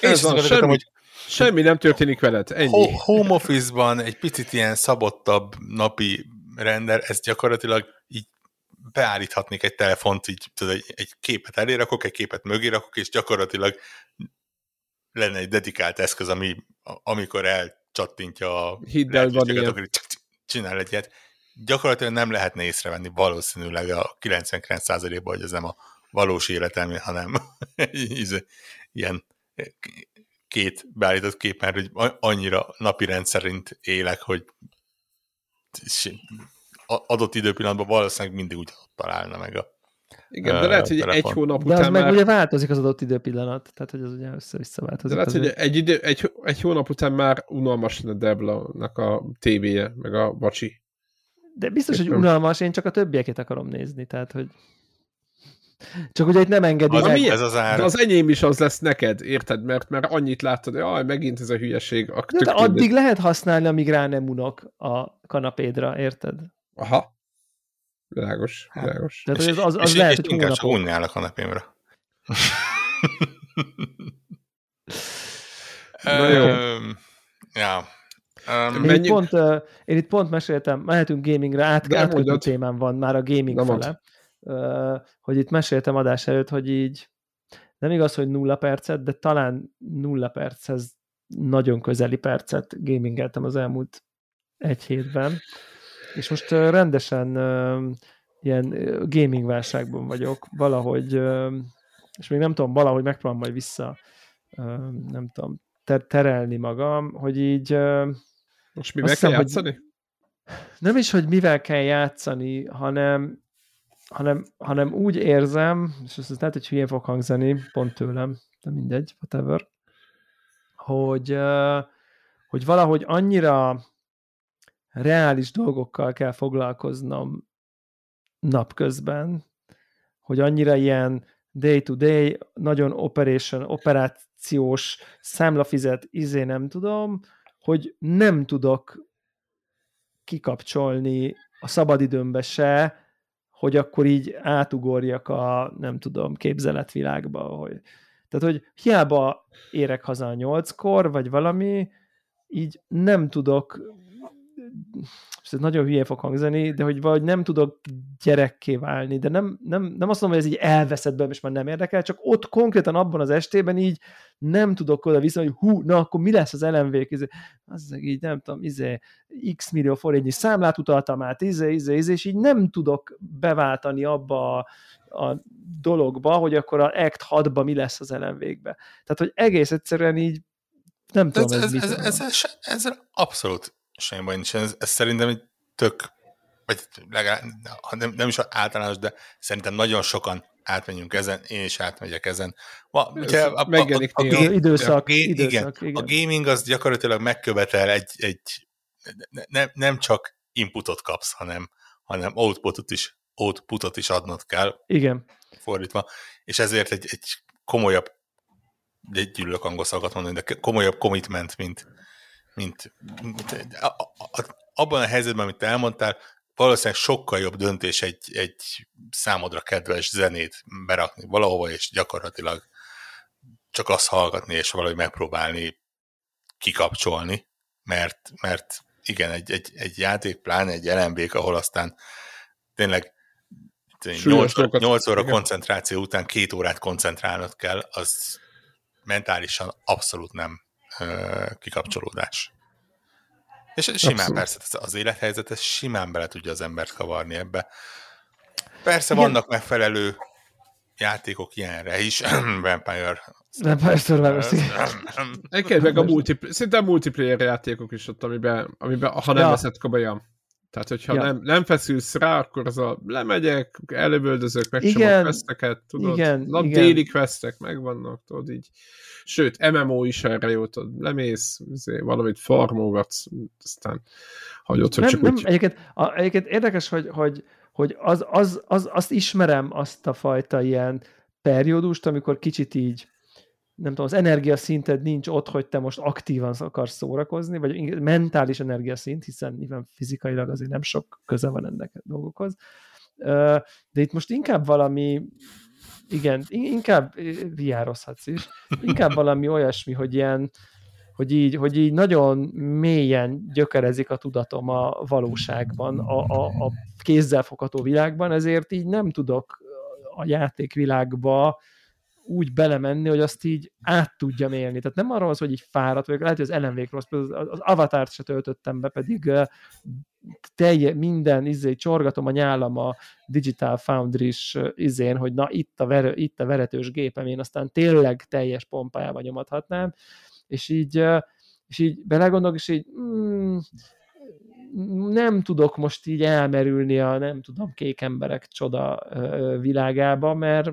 ez van, semmi, hogy semmi nem történik veled, ennyi. Home office-ban egy picit ilyen szabottabb napi render, ez gyakorlatilag így beállíthatnék egy telefont, így tudod, egy, egy képet elérakok, egy képet mögé rakok, és gyakorlatilag lenne egy dedikált eszköz, ami, amikor elcsattintja a Hiddel van ilyen. akkor csinál egy ilyet. Gyakorlatilag nem lehetne észrevenni valószínűleg a 99%-ban, hogy ez nem a valós életem, hanem (laughs) ilyen két beállított kép, mert hogy annyira napi rendszerint élek, hogy adott időpillanatban valószínűleg mindig úgy találna meg a igen, de lehet, hogy telefon. egy hónap de után az már... meg ugye változik az adott időpillanat, tehát hogy az ugye össze-vissza változik. De lehet, hogy egy, idő, egy, egy hónap után már unalmas lenne Debla-nak a tévéje, meg a vacsi. De biztos, hogy unalmas, én csak a többieket akarom nézni, tehát hogy csak ugye itt nem engedi az, meg. Ez az ár. De az enyém is az lesz neked, érted? Mert már annyit láttad, hogy aj, megint ez a hülyeség. A de, de addig lehet használni, amíg rá nem unok a kanapédra, érted? Aha. Világos, hát, világos. Tehát és, az, az, és lehet, hogy inkább csak unjál a kanapémre. (laughs) Na jó. ja. Um, én, itt pont, uh, én itt pont meséltem, mehetünk gamingre, át, átkötő témám van már a gaming Na fele, uh, hogy itt meséltem adás előtt, hogy így nem igaz, hogy nulla percet, de talán nulla perchez nagyon közeli percet gamingeltem az elmúlt egy hétben, és most rendesen ilyen gaming válságban vagyok, valahogy, és még nem tudom, valahogy megpróbálom majd vissza, nem tudom, ter- terelni magam, hogy így... Most mivel kell játszani? Hogy nem is, hogy mivel kell játszani, hanem, hanem, hanem úgy érzem, és ez lehet, hogy hülyén fog hangzani, pont tőlem, de mindegy, whatever, hogy, hogy valahogy annyira reális dolgokkal kell foglalkoznom napközben, hogy annyira ilyen day-to-day, nagyon operation, operációs számlafizet, izé nem tudom, hogy nem tudok kikapcsolni a szabadidőmbe se, hogy akkor így átugorjak a, nem tudom, képzeletvilágba. Hogy... Tehát, hogy hiába érek haza a nyolckor, vagy valami, így nem tudok ez nagyon hülye fog hangzani, de hogy vagy nem tudok gyerekké válni, de nem, nem, nem azt mondom, hogy ez így elveszett be, és már nem érdekel, csak ott konkrétan abban az estében így nem tudok oda vissza, hogy hú, na akkor mi lesz az LMV-k, izé, az így nem tudom, izé, x millió forintnyi számlát utaltam át, izé, izé, izé, és így nem tudok beváltani abba a, a dologba, hogy akkor a Act 6-ba mi lesz az LMV-kbe. Tehát, hogy egész egyszerűen így nem tudom, ez, ez, ez, ez, ez, ez, abszolút semmi baj nincs. Ez, ez szerintem egy tök, vagy legalább, nem, nem is általános, de szerintem nagyon sokan átmenjünk ezen, én is átmegyek ezen. Ma, ugye, a, a, a, a, a, időszak, a, időszak, igen, igen. a gaming az gyakorlatilag megkövetel egy, egy ne, ne, nem csak inputot kapsz, hanem, hanem outputot is, outputot is adnod kell. Igen. Fordítva. És ezért egy, egy komolyabb, egy gyűlölök angol szavakat mondani, de komolyabb commitment, mint, mint, mint a, a, abban a helyzetben, amit te elmondtál, valószínűleg sokkal jobb döntés egy, egy számodra kedves zenét berakni valahova, és gyakorlatilag csak azt hallgatni, és valahogy megpróbálni kikapcsolni, mert, mert igen, egy, egy, egy játék, pláne egy lmb ahol aztán tényleg 8, 8 óra igen. koncentráció után két órát koncentrálnod kell, az mentálisan abszolút nem kikapcsolódás. És simán Abszolút. persze az élethelyzet, ez simán bele tudja az embert kavarni ebbe. Persze Igen. vannak megfelelő játékok ilyenre is, (clears throat) Vampire Vampire Survivors, Egyébként meg a multiplayer, szinte a multiplayer játékok is ott, amiben, amiben ha nem ja. veszed komolyan. Tehát, hogyha Ja. nem, nem feszülsz rá, akkor az a lemegyek, előböldözök, meg sem Igen, a questeket, tudod, igen, nap igen. déli questek megvannak, tudod, így. Sőt, MMO is erre jó, tudod, lemész, izé, valamit farmolgatsz, aztán hagyod, hogy nem, csak nem, úgy... egyébként, a, egyébként érdekes, hogy, hogy, hogy az, az, az, azt ismerem, azt a fajta ilyen periódust, amikor kicsit így nem tudom, az energiaszinted nincs ott, hogy te most aktívan akarsz szórakozni, vagy mentális energiaszint, hiszen nyilván fizikailag azért nem sok köze van ennek a dolgokhoz. De itt most inkább valami, igen, in- inkább viározhatsz is, inkább valami olyasmi, hogy ilyen, hogy így, hogy így nagyon mélyen gyökerezik a tudatom a valóságban, a, a, a kézzelfogható világban, ezért így nem tudok a játékvilágba úgy belemenni, hogy azt így át tudjam élni. Tehát nem arról szó, hogy így fáradt vagyok, lehet, hogy az ellenvég rossz, az- az avatárt se töltöttem be, pedig telje, minden izé, csorgatom a nyálam a Digital Foundry-s ö, izén, hogy na itt a, ver, itt a veretős gépem, én aztán tényleg teljes pompájában nyomathatnám, és így, és így belegondolok, és így mm, nem tudok most így elmerülni a nem tudom, kék emberek csoda világába, mert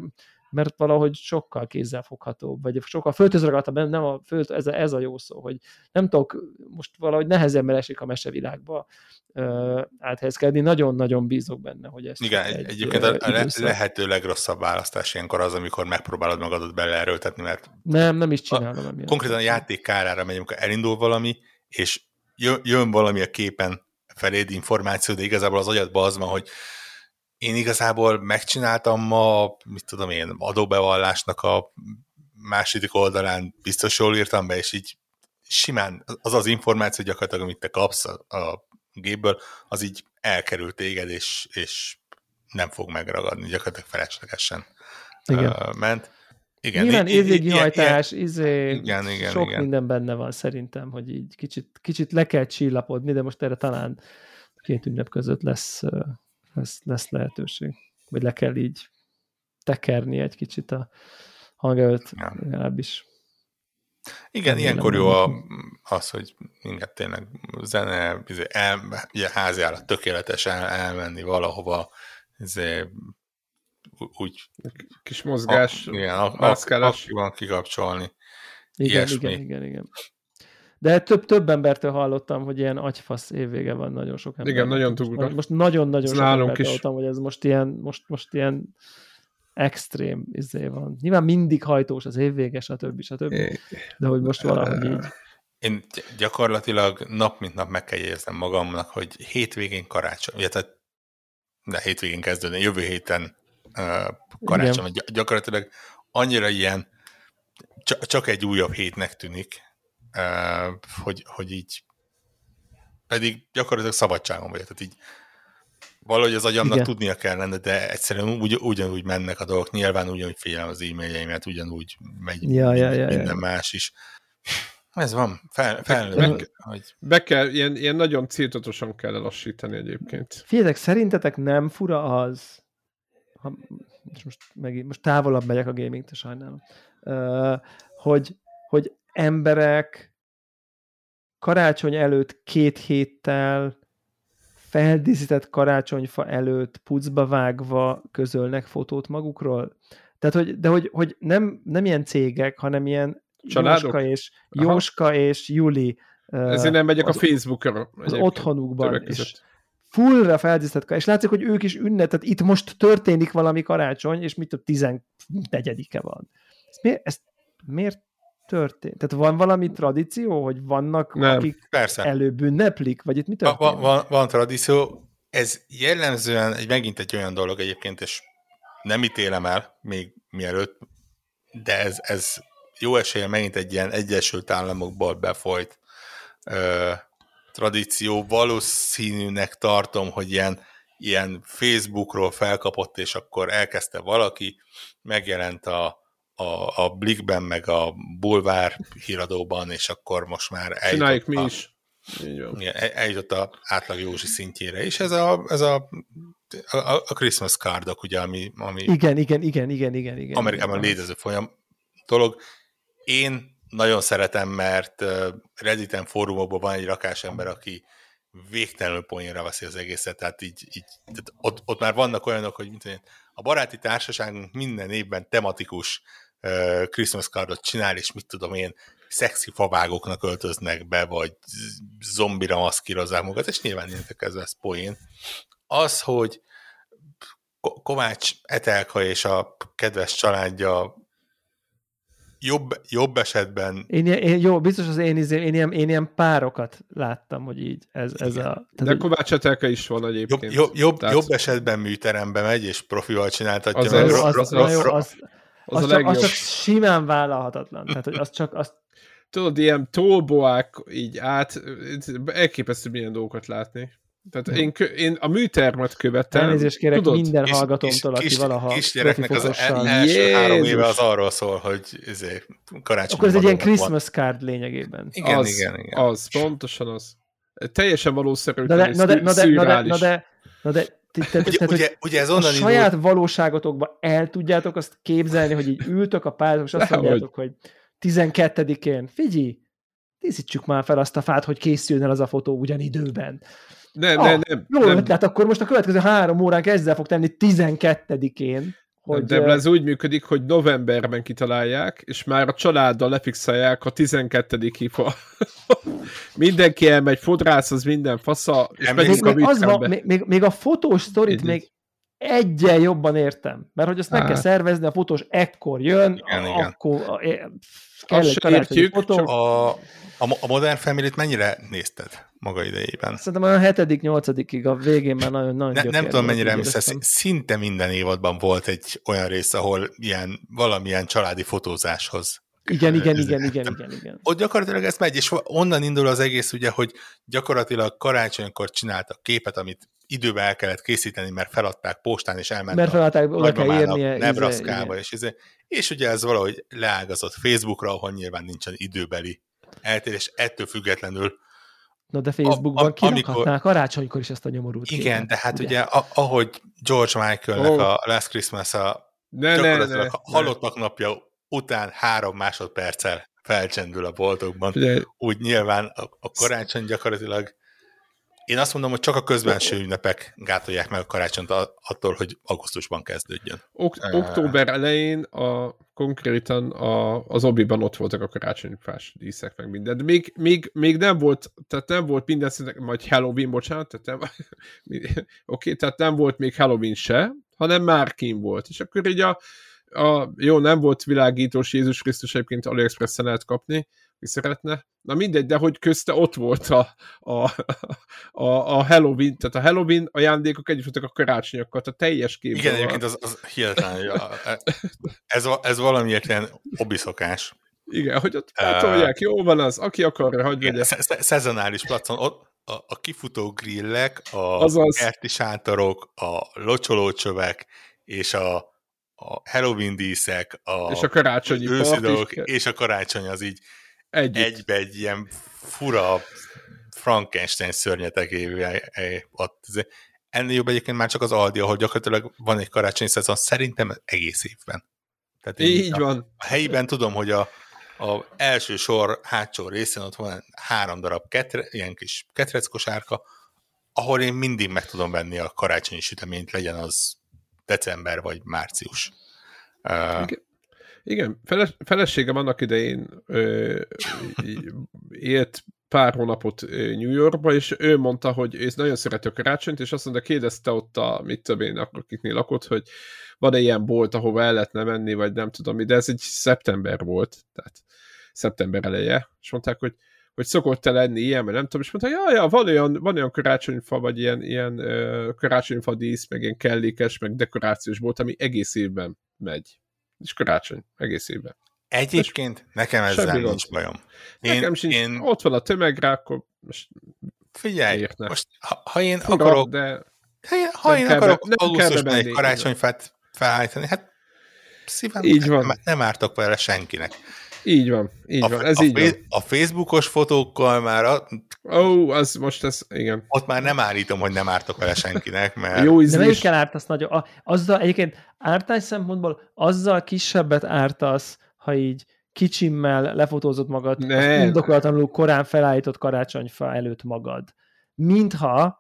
mert valahogy sokkal kézzelfoghatóbb, vagy sokkal föltözragattabb, nem nem a föl, ez, a, ez a jó szó, hogy nem tudok, most valahogy nehezebben esik a mesevilágba ö, áthelyezkedni, nagyon-nagyon bízok benne, hogy ezt Igen, egy, egy, egyébként ö, a le, lehető legrosszabb választás ilyenkor az, amikor megpróbálod magadat beleerőltetni, mert Nem, nem is csinálom. emiatt. konkrétan a játék kárára megy, amikor elindul valami, és jön, jön valami a képen feléd információ, de igazából az agyadban az van, hogy én igazából megcsináltam ma, mit tudom én, adóbevallásnak a második oldalán biztos jól írtam be, és így simán az az információ gyakorlatilag, amit te kapsz a, a gépből, az így elkerül téged, és, és nem fog megragadni, gyakorlatilag feleslegesen Igen. uh, ment. Igen, Nyilván i- i- i- ilyen- évvéghajtás, izé, Igen, igen, sok igen. minden benne van szerintem, hogy így kicsit, kicsit le kell csillapodni, de most erre talán két ünnep között lesz, lesz, lesz lehetőség. Vagy le kell így tekerni egy kicsit a hangerőt, Ja. legalábbis. Igen, Remélem, ilyenkor jó a, az, hogy igen, tényleg zene, izé, el, ugye háziállat tökéletes el, elmenni valahova, ú- úgy, Kis a, mozgás, igen, ak- ak- mászkálás. aktívan kikapcsolni. Igen, Ilyesmi. igen, igen, igen. De több, több embertől hallottam, hogy ilyen agyfasz évvége van nagyon sok ember. Igen, nagyon durva. most nagyon-nagyon sok embertől is. hallottam, hogy ez most ilyen, most, most ilyen extrém izé van. Nyilván mindig hajtós az évvége, stb. stb. De hogy most valahogy így. Én gy- gyakorlatilag nap mint nap meg kell jegyeznem magamnak, hogy hétvégén karácsony, ugye tehát de hétvégén kezdődni, jövő héten uh, karácsony, vagy gy- gyakorlatilag annyira ilyen, csak, csak egy újabb hétnek tűnik, hogy, hogy így pedig gyakorlatilag szabadságon vagyok, tehát így valahogy az agyamnak Igen. tudnia kellene, de egyszerűen ugy, ugyanúgy mennek a dolgok, nyilván ugyanúgy figyelem az e-mailjeimet, ugyanúgy megy Ja, ja, minden, ja, ja. minden más is. Ez van, fel, meg- felnőtt, hogy Be kell, ilyen, ilyen nagyon céltatosan kell elassítani egyébként. Figyeljetek, szerintetek nem fura az, ha, most, megint, most távolabb megyek a gaming-től, sajnálom, uh, hogy, hogy emberek karácsony előtt két héttel feldíszített karácsonyfa előtt pucba vágva közölnek fotót magukról. Tehát, hogy, de hogy, hogy nem, nem ilyen cégek, hanem ilyen Családok? Jóska és, Aha. Jóska és Juli Ezért nem megyek az- a Facebookra. az otthonukban, és fullra feldíszített, és látszik, hogy ők is ünnep, tehát itt most történik valami karácsony, és mit több 14-e van. Ez miért, ez miért történt? Tehát van valami tradíció, hogy vannak, Nem. akik persze, előbb ünneplik, vagy itt mi történik? van, van, van tradíció, ez jellemzően egy, megint egy olyan dolog egyébként, és nem ítélem el még mielőtt, de ez, ez jó esélye megint egy ilyen Egyesült Államokból befolyt ö, tradíció. Valószínűnek tartom, hogy ilyen, ilyen Facebookról felkapott, és akkor elkezdte valaki, megjelent a, a, a Blickben, meg a Bulvár híradóban, és akkor most már Csináljuk mi eljutott a- is. Így van. igen, el- eljutott a átlag Józsi szintjére, és ez a, ez a, a, a Christmas cardok, ugye, ami, ami Igen, igen, igen, igen, igen, igen. Amerikában igen. létező folyam dolog. Én nagyon szeretem, mert Redditen fórumokban van egy rakás ember, aki végtelenül poénra veszi az egészet, tehát így, így tehát ott, ott, már vannak olyanok, hogy mint én, a baráti társaságunk minden évben tematikus uh, Christmas cardot csinál, és mit tudom én, szexi favágoknak öltöznek be, vagy zombira maszkírozzák magukat, és nyilván ilyenek ez lesz poén. Az, hogy Kovács Etelka és a kedves családja jobb, jobb esetben... Én, én, jó, biztos az én, izé, én, ilyen, én ilyen párokat láttam, hogy így ez, ez a... Tehát De Kovács Etelka is van egyébként. Jobb, jobb, jobb, tehát... jobb esetben műterembe megy, és profival csináltatja. Az, az, az, az, az, az, az, az, az, csak, az csak simán vállalhatatlan. Tehát, hogy az csak, az tudod, ilyen tolboák így át, elképesztő milyen dolgokat látni. Tehát hm. én, én a műtermet követem. Elnézést kérek tudod, minden kis, hallgatómtól, aki kis, valaha Kisgyereknek az el, első Jézus. három éve az arról szól, hogy izé, karácsony. Akkor ez egy ilyen Christmas van. card lényegében. Igen, az, igen, igen. Az, pontosan az. Teljesen valószerű, na de, na de, na de, na de, na de, na de te, ugye, tehát, ugye, ugye ez onnan a saját valóságotokba el tudjátok azt képzelni, hogy így ültök a pályátok, és azt mondjátok, hogy 12-én, figyelj, díszítsük már fel azt a fát, hogy készüljön el az a fotó ugyanidőben. Nem, ah, nem, nem. Jó nem. ötlet, akkor most a következő három órán ezzel fog tenni 12-én. Hogy, de ez úgy működik, hogy novemberben kitalálják, és már a családdal lefixálják a 12. fa. (laughs) Mindenki elmegy, fodrász, az minden fasza, és még, még, az van, még, még a fotós sztorit még egyen jobban értem, mert hogy azt meg kell szervezni, a fotós ekkor jön, igen, akkor igen. kell egy értjük, fotó. A, a, a Modern family mennyire nézted maga idejében? Szerintem olyan hetedik, nyolcadikig a végén már nagyon, nagyon ne, Nem tudom, mennyire emlékszel, szinte minden évadban volt egy olyan rész, ahol ilyen, valamilyen családi fotózáshoz igen, igen, igen, igen, igen, igen. Ott gyakorlatilag ez megy, és onnan indul az egész, ugye, hogy gyakorlatilag karácsonykor csináltak képet, amit időben el kellett készíteni, mert feladták postán, és elment mert feladták, oda kell érnie. Nebraska-ba, és, izé, és ugye ez valahogy leágazott Facebookra, ahol nyilván nincsen időbeli eltérés, ettől függetlenül Na de Facebookban a, a, kirakhatnák karácsonykor is ezt a nyomorút Igen, képet, de hát ugye, ugye a, ahogy George Michaelnek oh. a Last Christmas a ne, gyakorlatilag ne, ne, halottak ne. napja után három másodperccel felcsendül a boltokban. Ugye, Úgy nyilván a, a karácsony gyakorlatilag én azt mondom, hogy csak a közbenső ünnepek gátolják meg a karácsonyt attól, hogy augusztusban kezdődjön. Ok- október elején a, konkrétan a, az obiban ott voltak a karácsonyfás díszek, meg minden. De még, még, még nem volt, tehát nem volt minden szinten, majd Halloween, bocsánat, tehát nem, (laughs) oké, okay, tehát nem volt még Halloween se, hanem már kim volt. És akkor így a, a, jó, nem volt világítós Jézus Krisztus egyébként AliExpress-en lehet kapni, szeretne. Na mindegy, de hogy közte ott volt a, a, a, a Halloween, tehát a Halloween ajándékok együtt voltak a karácsonyokkal, a teljes kép. Igen, egyébként az, az hihetetlen, ja, ez, ez valamiért ilyen obiszokás. Igen, hogy ott patolják, uh, jó van az, aki akarja, hogy vegye. Szezonális placon, ott a, a kifutó grillek, a Azaz. kerti sátorok, a locsolócsövek, és a, a Halloween díszek, a, és a karácsonyi őszidók, és a karácsony az így Együtt. egybe egy ilyen fura Frankenstein szörnyetegével ott. Ennél jobb egyébként már csak az Aldi, ahol gyakorlatilag van egy karácsonyi szezon, szerintem egész évben. Tehát Így a, van. A helyiben tudom, hogy a, a első sor hátsó részén ott van három darab ketre, ilyen kis ketreckosárka, ahol én mindig meg tudom venni a karácsonyi süteményt, legyen az december vagy március. Uh, igen, feles, feleségem annak idején ö, élt pár hónapot New Yorkba, és ő mondta, hogy ő nagyon szereti a karácsonyt, és azt mondta, kérdezte ott a, mit tudom én, akiknél lakott, hogy van-e ilyen bolt, ahova el lehetne menni, vagy nem tudom mi, de ez egy szeptember volt, tehát szeptember eleje, és mondták, hogy hogy szokott-e lenni ilyen, mert nem tudom, és mondta, ja, ja, van olyan, van olyan karácsonyfa, vagy ilyen, ilyen uh, karácsonyfa dísz, meg ilyen kellékes, meg dekorációs bolt, ami egész évben megy és karácsony egész évben. Egyébként és nekem ezzel nincs gond. bajom. Én, nekem sincs, én... ott van a tömeg rá, akkor most Figyelj, érne. most ha, ha én Fura, akarok, de ha én, ha én akarok be, augusztusban egy karácsonyfát felállítani, hát szívem, így van. Nem, nem ártok vele senkinek. Így van, így a, van, ez a, így van. A Facebookos fotókkal már... A, Ó, oh, az most ez, igen. Ott már nem állítom, hogy nem ártok vele senkinek, mert... Jó ízlés. De melyikkel ártasz nagyon? A, azzal, egyébként ártás szempontból azzal kisebbet ártasz, ha így kicsimmel lefotózott magad, ne. indokolatlanul korán felállított karácsonyfa előtt magad. mintha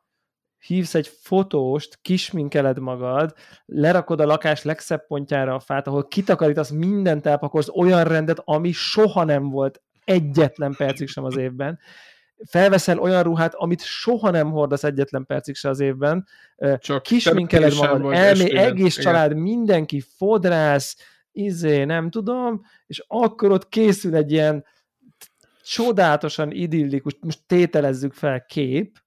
hívsz egy fotóst, kisminkeled magad, lerakod a lakás legszebb pontjára a fát, ahol kitakarítasz mindent elpakolsz, olyan rendet, ami soha nem volt egyetlen percig sem az évben, felveszel olyan ruhát, amit soha nem hordasz egyetlen percig se az évben, Csak kisminkeled magad, elmé, egész igen. család, mindenki fodrász, izé, nem tudom, és akkor ott készül egy ilyen csodálatosan idillikus, most tételezzük fel kép,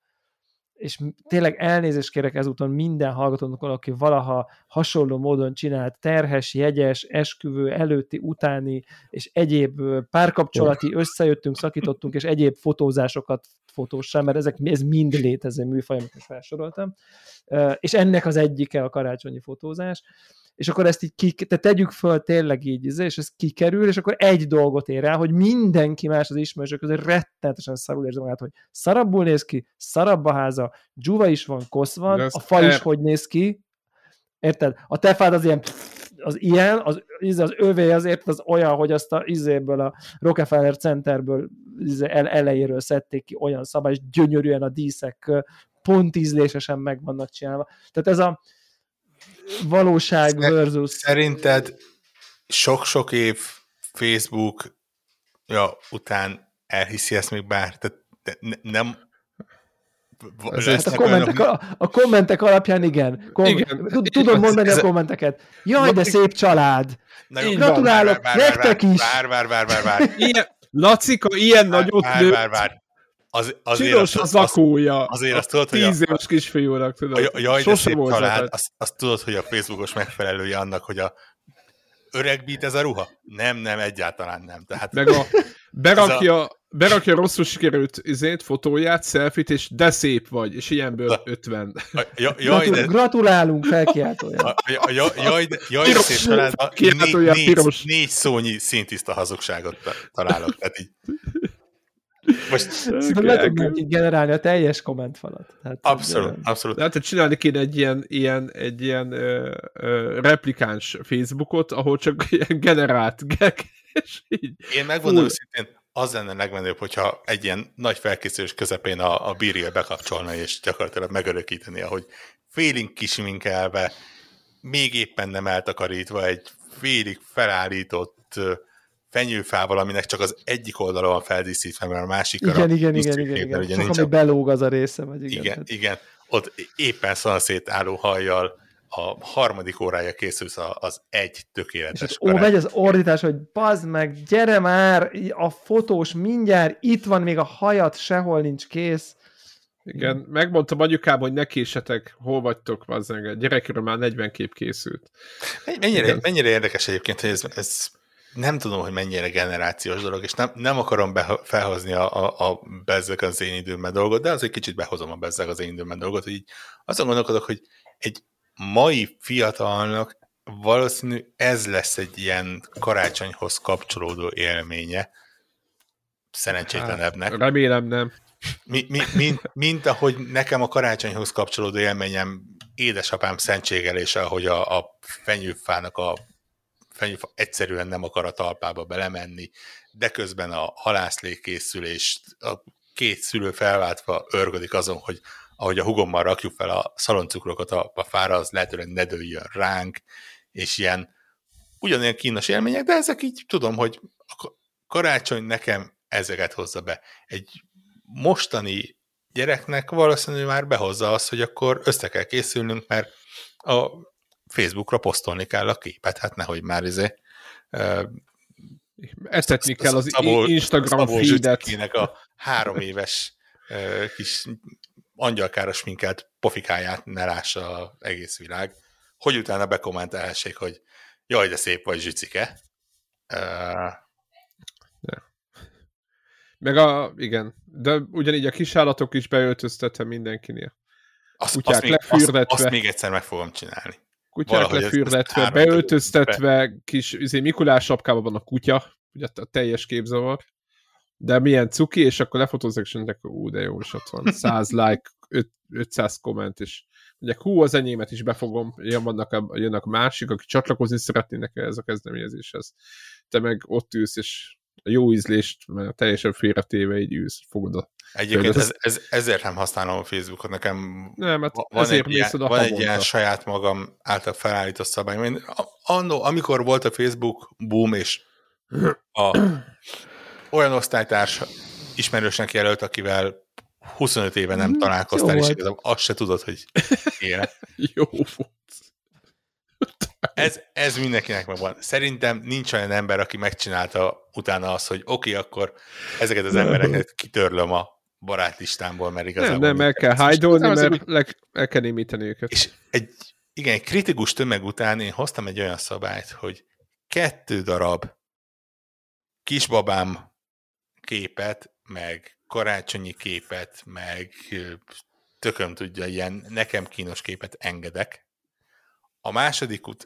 és tényleg elnézést kérek ezúton minden hallgatónak, aki valaha hasonló módon csinált terhes, jegyes, esküvő, előtti, utáni és egyéb párkapcsolati összejöttünk, szakítottunk, és egyéb fotózásokat fotóssal, mert ezek, ez mind létező műfaj, amit felsoroltam. És ennek az egyike a karácsonyi fotózás és akkor ezt így ki, te tegyük föl tényleg így, izé, és ez kikerül, és akkor egy dolgot ér el, hogy mindenki más az ismerősök között rettenetesen szarul érzi magát, hogy szarabbul néz ki, szarabb a háza, dzsuva is van, kosz van, a fa is er... hogy néz ki, érted? A tefád az ilyen az ilyen, az, izé, az övé azért az olyan, hogy azt a izéből a Rockefeller Centerből izé, el, elejéről szedték ki olyan szabály, és gyönyörűen a díszek pont ízlésesen meg vannak csinálva. Tehát ez a, valóság versus... Szerinted sok-sok év Facebook ja, után elhiszi ezt még bár? Tehát ne, nem... Hát a, kommentek, a, a kommentek alapján igen. Kom- igen. Tudom mondani ez, a kommenteket. Jaj, de szép család! Na jó, Gratulálok, nektek is! Vár, vár, vár, vár, vár. Ilyen, Lacika ilyen vár, nagyot vár, nőtt. Vár, vár az, azért Csinos az, az, zakója. Azért azt tudod, hogy a, tíz éves kisfiúnak, tudod. A, jaj, de szép család, azt, azt tudod, hogy a Facebookos megfelelője annak, hogy a öregbít ez a ruha? Nem, nem, egyáltalán nem. Tehát Meg a, berakja, a... berakja rosszul sikerült izét, fotóját, selfit, és de szép vagy, és ilyenből a, 50. A, ja, jaj, de... Gratulálunk, felkiáltója. Jaj, jaj, jaj, szép család, négy, négy, négy szónyi szintiszta hazugságot találok. Tehát így most Szerintem le tudnánk így generálni a teljes kommentfalat. Hát, abszolút, de... abszolút. De hát csinálni kéne egy ilyen, ilyen, egy ilyen ö, ö, replikáns Facebookot, ahol csak (laughs) ilyen generált gek, és így. Én megmondom őszintén, az lenne legmenőbb, hogyha egy ilyen nagy felkészülés közepén a, a bírja bekapcsolna, és gyakorlatilag megörökíteni, ahogy félig kisiminkelve, még éppen nem eltakarítva, egy félig felállított fenyőfával, aminek csak az egyik oldala van feldíszítve, mert a másik igen, igen, igen, igen, igen. Csak nincs ami a... belóg az a része, vagy igen. Igen, hát. igen. Ott éppen szanaszét álló hajjal a harmadik órája készülsz az egy tökéletes és ó, megy az ordítás, hogy bazd meg, gyere már, a fotós mindjárt, itt van még a hajat, sehol nincs kész. Igen, megmondtam anyukám, hogy ne késetek, hol vagytok, bazzeg, gyerekről már 40 kép készült. Mennyire, mennyire érdekes egyébként, hogy ez, ez nem tudom, hogy mennyire generációs dolog, és nem, nem akarom be, felhozni a, a, a bezzeg az én időmben dolgot, de az egy kicsit behozom a bezzeg az én időmben dolgot, hogy így azon gondolkodok, hogy egy mai fiatalnak valószínű ez lesz egy ilyen karácsonyhoz kapcsolódó élménye, szerencsétlenebbnek. Hát, remélem nem. Mi, mi, mint, mint ahogy nekem a karácsonyhoz kapcsolódó élményem édesapám szentségelése, ahogy a, a fenyőfának a fenyőfa egyszerűen nem akar a talpába belemenni, de közben a halászlé készülés, a két szülő felváltva örgödik azon, hogy ahogy a hugommal rakjuk fel a szaloncukrokat a, a fára, az lehetőleg ne dőljön ránk, és ilyen ugyanilyen kínos élmények, de ezek így tudom, hogy a karácsony nekem ezeket hozza be. Egy mostani gyereknek valószínűleg már behozza azt, hogy akkor össze kell készülnünk, mert a Facebookra posztolni kell a képet, hát nehogy már izé uh, Eszetni kell az Szabó, Instagram feedet. a három (laughs) éves uh, kis angyalkáros minket pofikáját ne lássa az egész világ, hogy utána bekommentelhessék, hogy jaj, de szép vagy zsicike. Uh, Meg a, igen, de ugyanígy a kisállatok is beöltöztetve mindenkinél. Azt, Kutyák azt, még, azt, azt még egyszer meg fogom csinálni kutyák lefürdetve, beöltöztetve, be. kis izé, Mikulás sapkában van a kutya, ugye a teljes képzavar, de milyen cuki, és akkor lefotózzak, és mondják, ú, de jó, és ott van 100 (laughs) like, 500 komment, és mondják, hú, az enyémet is befogom, jön, vannak a, jönnek másik, aki csatlakozni szeretnének ez a kezdeményezéshez. Te meg ott ülsz, és a jó ízlést, mert teljesen félretéve így űz, fogod a... Egyébként Ez- ez, ez, ezért nem használom a Facebookot, nekem Nem, mert van, ezért egy ilyen, van egy havonta. ilyen saját magam által felállított szabály. Én, a- annó, amikor volt a Facebook boom, és a, (clears throat) olyan osztálytárs ismerősnek jelölt, akivel 25 éve nem Mhm, találkoztál, jó és igazából azt se tudod, hogy él. (laughs) Jó volt. Ez, ez mindenkinek megvan. Szerintem nincs olyan ember, aki megcsinálta utána azt, hogy oké, okay, akkor ezeket az embereket kitörlöm a barátlistámból, mert igazából... Nem, nem, el kell Az, mert le, el kell némíteni őket. És egy, igen, egy kritikus tömeg után én hoztam egy olyan szabályt, hogy kettő darab kisbabám képet, meg karácsonyi képet, meg tököm tudja, ilyen nekem kínos képet engedek. A második út,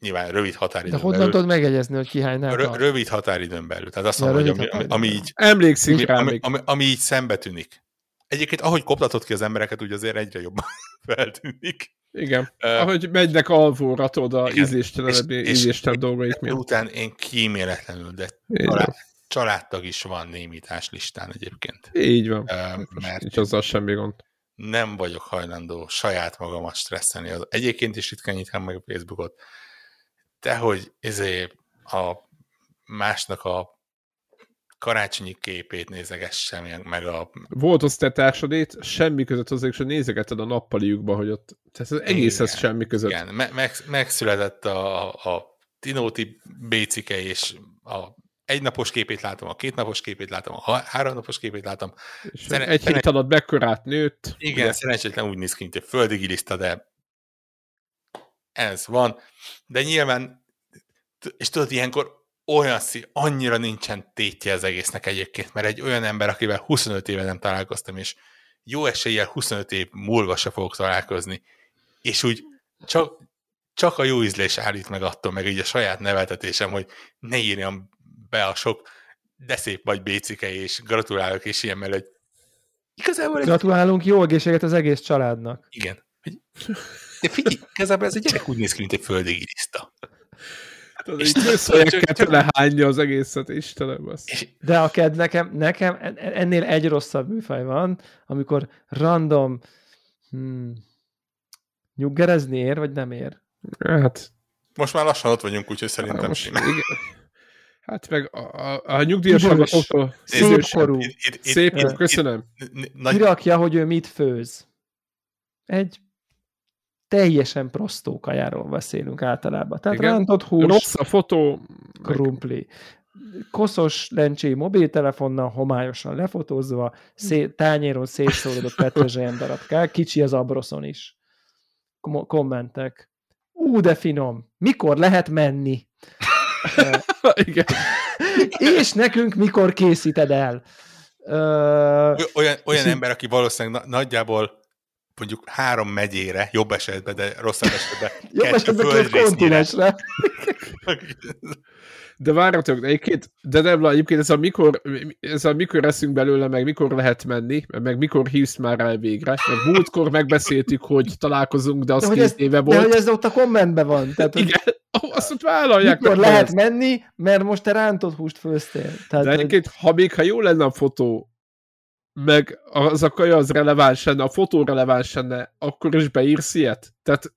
nyilván rövid De határidőn honnan belül, tudod megegyezni, hogy kihány nem rö, rövid határidőn belül. Tehát azt Ja, mondom, hogy ami, ami, így Emlékszik ami, rá ami, ami, ami így szembe tűnik. Egyébként, ahogy koptatod ki az embereket, úgy azért egyre jobban (laughs) feltűnik. Igen. Ö, Ahogy megynek alvóra, tudod, a Igen. ízléstelen, És- és- ízléstelen dolgait miatt. után én kíméletlenül, de család, családtag is van némítás listán egyébként. Így van. Most Mert Nincs azzal semmi gond. Nem vagyok hajlandó saját magamat stresszelni. Az- Egyébként is ritkán nyitom meg a Facebookot. De hogy ezért a másnak a karácsonyi képét nézegessem, meg a Volt osztálytársadét, semmi között hozzá, és nézegeted a nappaliukba, hogy ott, tehát az egészhez Igen, semmi között. Igen, me- meg, megszületett a, a Tinóti bécike, és a egynapos képét látom, a kétnapos képét látom, a ha- háromnapos képét látom. És Szere- egy hét alatt bekkorát nőtt. Igen, ugye? szerencsétlen úgy néz ki, mint egy földi giliszta, de ez van. De nyilván, és tudod, ilyenkor olyan szí, annyira nincsen tétje az egésznek egyébként, mert egy olyan ember, akivel 25 éve nem találkoztam, és jó eséllyel 25 év múlva se fogok találkozni, és úgy csak, csak a jó ízlés állít meg attól, meg így a saját neveltetésem, hogy ne írjam be a sok de szép vagy bécike, és gratulálok, és ilyen mellett igazából egy Gratulálunk, jó egészséget az egész családnak. igen. De figyelj, igazából ez a gyerek úgy néz ki, mint egy földi giliszta. Tudod, És így csak- összejekkel telehányja az egészet, Istenem. Az. És De a ked nekem, nekem en- ennél egy rosszabb műfaj van, amikor random hmm, nyuggerezni ér, vagy nem ér? Hát, most már lassan ott vagyunk, úgyhogy szerintem most, simán. igen. Hát meg a, a, a nyugdíjas hallgatóktól itt- itt- Szép, köszönöm. Nagy, Kirakja, hogy ő mit főz. Egy teljesen prostó kajáról beszélünk általában. Tehát Igen. rántott hús, Rossz a fotó, krumpli. Koszos lencsé mobiltelefonnal homályosan lefotózva, szé- tányéron szétszórodott (laughs) petrezselyen darabkák, kicsi az abroszon is. Kom- kommentek. Ú, de finom. Mikor lehet menni? (laughs) igen. És nekünk mikor készíted el? Olyan, olyan ember, aki valószínűleg na, nagyjából mondjuk három megyére, jobb esetben, de rosszabb esetben. (laughs) jobb esetben két kontinensre. (laughs) De várjatok, de egyébként, de nem, egyébként ez a mikor, ez a mikor eszünk belőle, meg mikor lehet menni, meg mikor hívsz már el végre, meg múltkor megbeszéltük, hogy találkozunk, de az De hogy, két ez, éve de hogy volt. ez ott a kommentben van. Tehát, hogy Igen, oh, (laughs) azt ott vállalják. mikor lehet ezt. menni, mert most te rántott húst főztél. Tehát, De hogy, egyébként, ha még ha jó lenne a fotó, meg az a kaja az releváns lenne, a fotó releváns lenne, akkor is beírsz ilyet? Tehát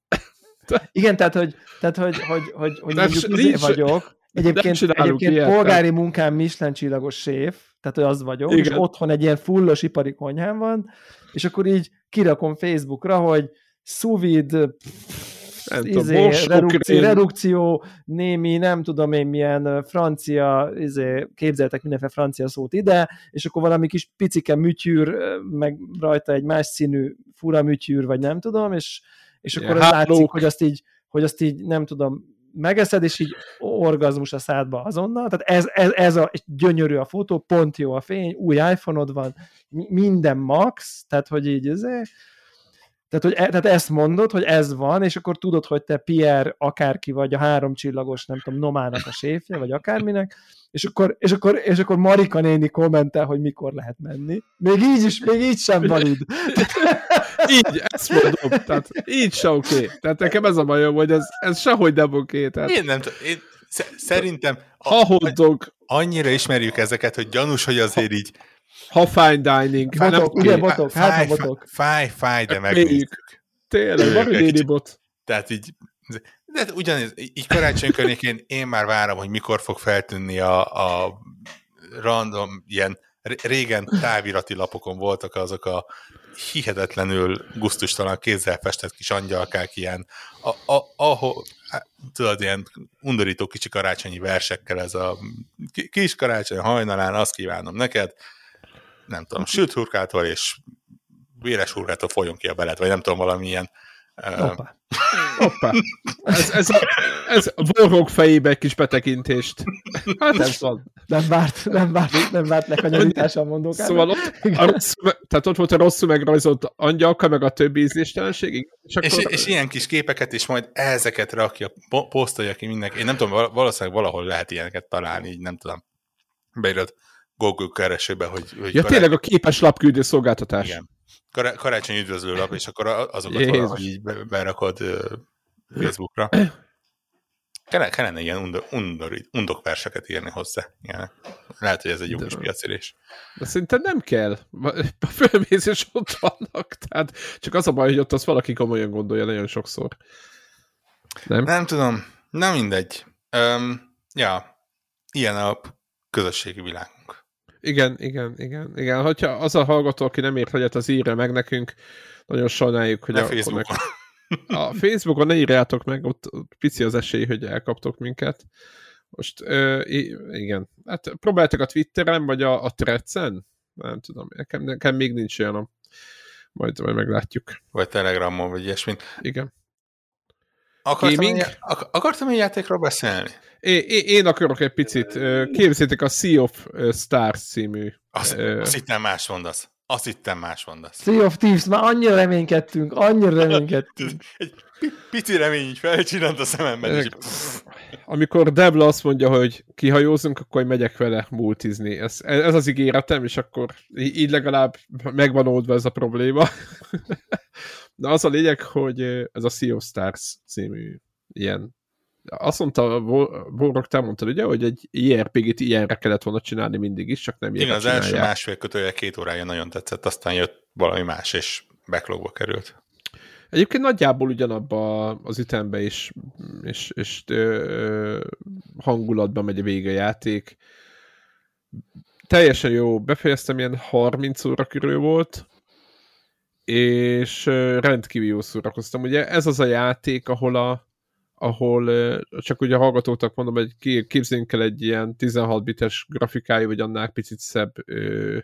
(laughs) igen, tehát, hogy, tehát, hogy, hogy, hogy, hogy mondjuk izé nincs- vagyok, Egyébként, egyébként ilyet, polgári munkám Michelin csillagos séf, tehát az vagyok, Igen. és otthon egy ilyen fullos ipari konyhám van, és akkor így kirakom Facebookra, hogy tudom, izé, redukció, redukció, némi, nem tudom én milyen francia, izé, képzeltek mindenféle francia szót ide, és akkor valami kis picike műtyűr, meg rajta egy más színű fura műtyűr, vagy nem tudom, és, és akkor az látszik, hogy azt így, hogy azt így nem tudom, megeszed, és így orgazmus a szádba azonnal. Tehát ez, ez, ez a gyönyörű a fotó, pont jó a fény, új iPhone-od van, mi- minden max, tehát hogy így ezért, tehát, hogy e, tehát ezt mondod, hogy ez van, és akkor tudod, hogy te Pierre akárki vagy a három csillagos, nem tudom, Nomának a séfje, vagy akárminek, és akkor, és akkor, és akkor Marika néni kommentel, hogy mikor lehet menni. Még így is, még így sem valid. (laughs) Így, ezt mondom. Tehát így se oké. Okay. Tehát nekem ez a bajom, hogy ez, ez sehogy nem oké. Okay. Tehát Én nem én sze- szerintem ha hoddog, annyira ismerjük ezeket, hogy gyanús, hogy azért így Ha fine dining. Botok, nem ugye, botok, fáj, hát fáj, botok. fáj, fáj, de Hát megnézzük. Tényleg, van Egy bot. Tehát így, de ugyanez, így karácsony környékén én már várom, hogy mikor fog feltűnni a, a random, ilyen ré- régen távirati lapokon voltak azok a hihetetlenül gusztustalan kézzel festett kis angyalkák, ilyen, a, a, ahol, tudod, ilyen undorító kicsi karácsonyi versekkel, ez a ki- kis karácsony hajnalán, azt kívánom neked, nem tudom, sült hurkától és véres hurkától folyjon ki a belet, vagy nem tudom, valamilyen uh, Hoppá. Ez, ez, a, ez a vorrók fejébe egy kis betekintést. Hát ez van. Nem várt, nem várt, nem várt lekanyarítása a mondókának. Szóval ott, a rossz, tehát ott volt a rosszul megrajzolt angyalka, meg a többi ízléstelenség, és És, akkor és ilyen kis képeket, és majd ezeket rakja, po- posztolja ki mindenki. Én nem tudom, val- valószínűleg valahol lehet ilyeneket találni, így nem tudom. Beírod Google keresőbe, hogy, hogy ja, tényleg a képes lapküldő szolgáltatás. igen. Kará- karácsony üdvözlő lap, és akkor azokat Jézus. valahogy így be- berakod Facebookra. Kellene, kellene ilyen undor, undor, undokverseket írni hozzá. Igen. Lehet, hogy ez egy jó De- kis piacérés. De szerintem nem kell. A fölmész és ott vannak. Tehát csak az a baj, hogy ott azt valaki komolyan gondolja nagyon sokszor. Nem? Nem tudom, nem mindegy. Um, ja, ilyen a közösségi világunk. Igen, igen, igen, igen. Hogyha az a hallgató, aki nem ért egyet, az írja meg nekünk. Nagyon sajnáljuk, hogy Ne akkor Facebookon. Meg... A Facebookon ne írjátok meg, ott pici az esély, hogy elkaptok minket. Most, ö, igen. Hát próbáltak a Twitteren, vagy a, a Threads-en? Nem tudom, nekem, nekem még nincs olyan. Majd, majd meglátjuk. Vagy Telegramon, vagy ilyesmit. Igen. Akartam, Gaming? egy, ak- akartam egy játékról beszélni? É, én akarok egy picit. Képzétek a Sea of Stars című. Azt, Ö. azt hittem más mondasz. Azt hittem más mondasz. Sea of Thieves, már annyira reménykedtünk, annyira (laughs) reménykedtünk. Egy pi- pici remény így felcsillant a szememben, így, Amikor Debla azt mondja, hogy kihajózunk, akkor megyek vele multizni. Ez, ez az ígéretem, és akkor így legalább megvan oldva ez a probléma. (laughs) De az a lényeg, hogy ez a Sea of Stars című ilyen azt mondta, Borok, te mondtad ugye, hogy egy IRPG-t ilyenre kellett volna csinálni mindig is, csak nem igen, ilyenre az első csinálják. másfél kötője két órája nagyon tetszett, aztán jött valami más, és backlogba került. Egyébként nagyjából ugyanabba az ütembe is, és, és ö, hangulatban megy a vége a játék. Teljesen jó, befejeztem, ilyen 30 óra körül volt, és rendkívül jó szórakoztam. Ugye ez az a játék, ahol a ahol csak ugye a hallgatóknak mondom, hogy képzeljünk el egy ilyen 16 bites grafikájú, vagy annál picit szebb ö,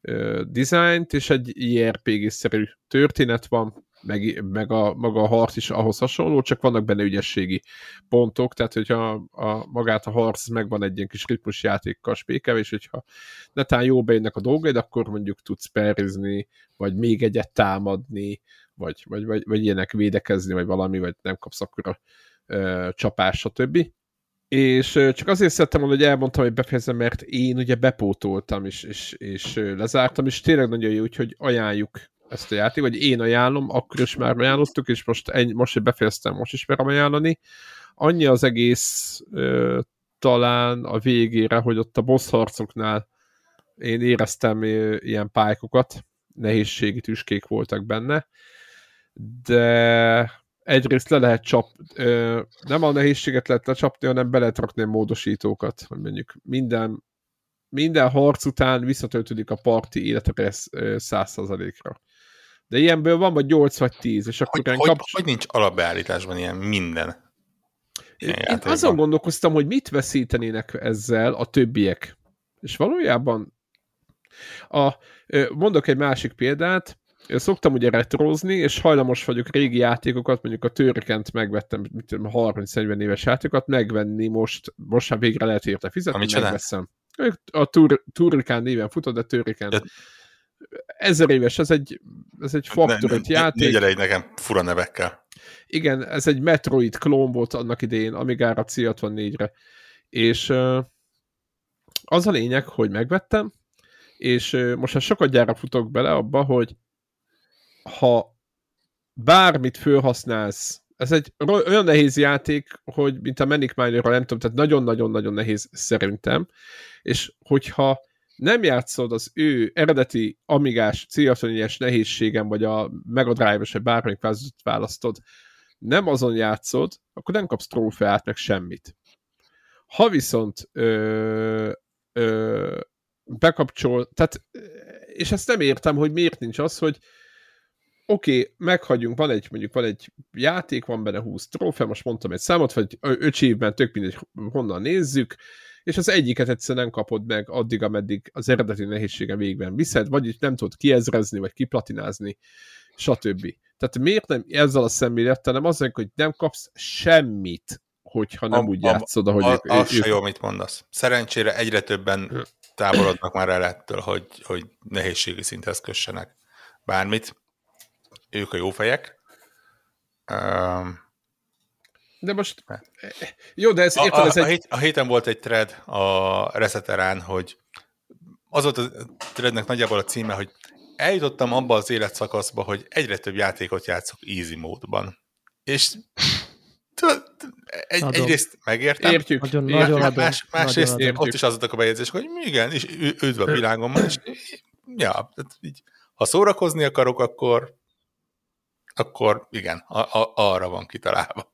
ö, dizájnt, és egy IRPG-szerű történet van, meg, meg a, maga a harc is ahhoz hasonló, csak vannak benne ügyességi pontok, tehát hogyha a, magát a harc megvan egy ilyen kis ritmusjátékkal spékelve, és hogyha netán jó bejönnek a dolgaid, akkor mondjuk tudsz perizni, vagy még egyet támadni, vagy, vagy, vagy, vagy ilyenek védekezni, vagy valami, vagy nem kapsz akkor a ö, csapás, stb. És csak azért szerettem volna, hogy elmondtam, hogy befejezem, mert én ugye bepótoltam, és, és, és lezártam, és tényleg nagyon jó, úgyhogy ajánljuk ezt a játék, vagy én ajánlom, akkor is már ajánlottuk, és most, ennyi, most, hogy befejeztem, most is merem ajánlani. Annyi az egész ö, talán a végére, hogy ott a boss harcoknál én éreztem ö, ilyen pálykokat, nehézségi tüskék voltak benne, de egyrészt le lehet csap, ö, nem a nehézséget lehet lecsapni, hanem be lehet rakni a módosítókat, hogy mondjuk minden, minden harc után visszatöltődik a parti életre száz százalékra. De ilyenből van vagy 8 vagy 10, és akkor Hogy, hogy, kapcs- hogy nincs alapbeállításban ilyen minden? Ilyen Én játékban. azon gondolkoztam, hogy mit veszítenének ezzel a többiek. És valójában a, mondok egy másik példát, Ö, szoktam ugye retrozni, és hajlamos vagyok régi játékokat, mondjuk a Törkent megvettem, mit tudom, 30-40 éves játékokat, megvenni most, most már végre lehet érte fizetni, csinál? megveszem. A Tur- Turrikán néven futott, de Törriken. De- Ezer éves, ez egy, ez egy Factor 5 játék. Ne, ne nekem fura nevekkel. Igen, ez egy Metroid klón volt annak idején, Amigára C64-re. És az a lényeg, hogy megvettem, és most már sokat gyára futok bele abba, hogy ha bármit felhasználsz ez egy olyan nehéz játék, hogy mint a Manic miner nem tudom, tehát nagyon-nagyon-nagyon nehéz szerintem, és hogyha nem játszod az ő eredeti amigás, célfonyes nehézségem, vagy a Mega Drive-os, vagy bármelyik változatot választod, nem azon játszod, akkor nem kapsz trófeát, meg semmit. Ha viszont ö, ö, bekapcsol, tehát, és ezt nem értem, hogy miért nincs az, hogy oké, okay, meghagyunk, van egy, mondjuk van egy játék, van benne 20 trófea, most mondtam egy számot, vagy 5 évben tök mindegy, honnan nézzük, és az egyiket egyszerűen nem kapod meg addig, ameddig az eredeti nehézsége végben viszed, vagy nem tudod kiezrezni, vagy kiplatinázni, stb. Tehát miért nem ezzel a szemlélettel, nem az, hogy nem kapsz semmit, hogyha nem a, úgy játszod, ahogy... A, az se jó, mit mondasz. Szerencsére egyre többen távolodnak már el ettől, hogy, hogy nehézségi szinthez kössenek bármit. Ők a jó fejek. Um, de most... Jó, de ez, érted, ez a, egy... A, hét, a héten volt egy thread a Reseterán, hogy az volt a threadnek nagyjából a címe, hogy eljutottam abba az életszakaszba, hogy egyre több játékot játszok easy módban. És egy, egyrészt megértem. Értjük. Nagyon, nagyon más, másrészt nagyon ott is azok a bejegyzések, hogy igen, és üdv a világomban, és (laughs) ja, így, ha szórakozni akarok, akkor akkor igen, a, a, arra van kitalálva.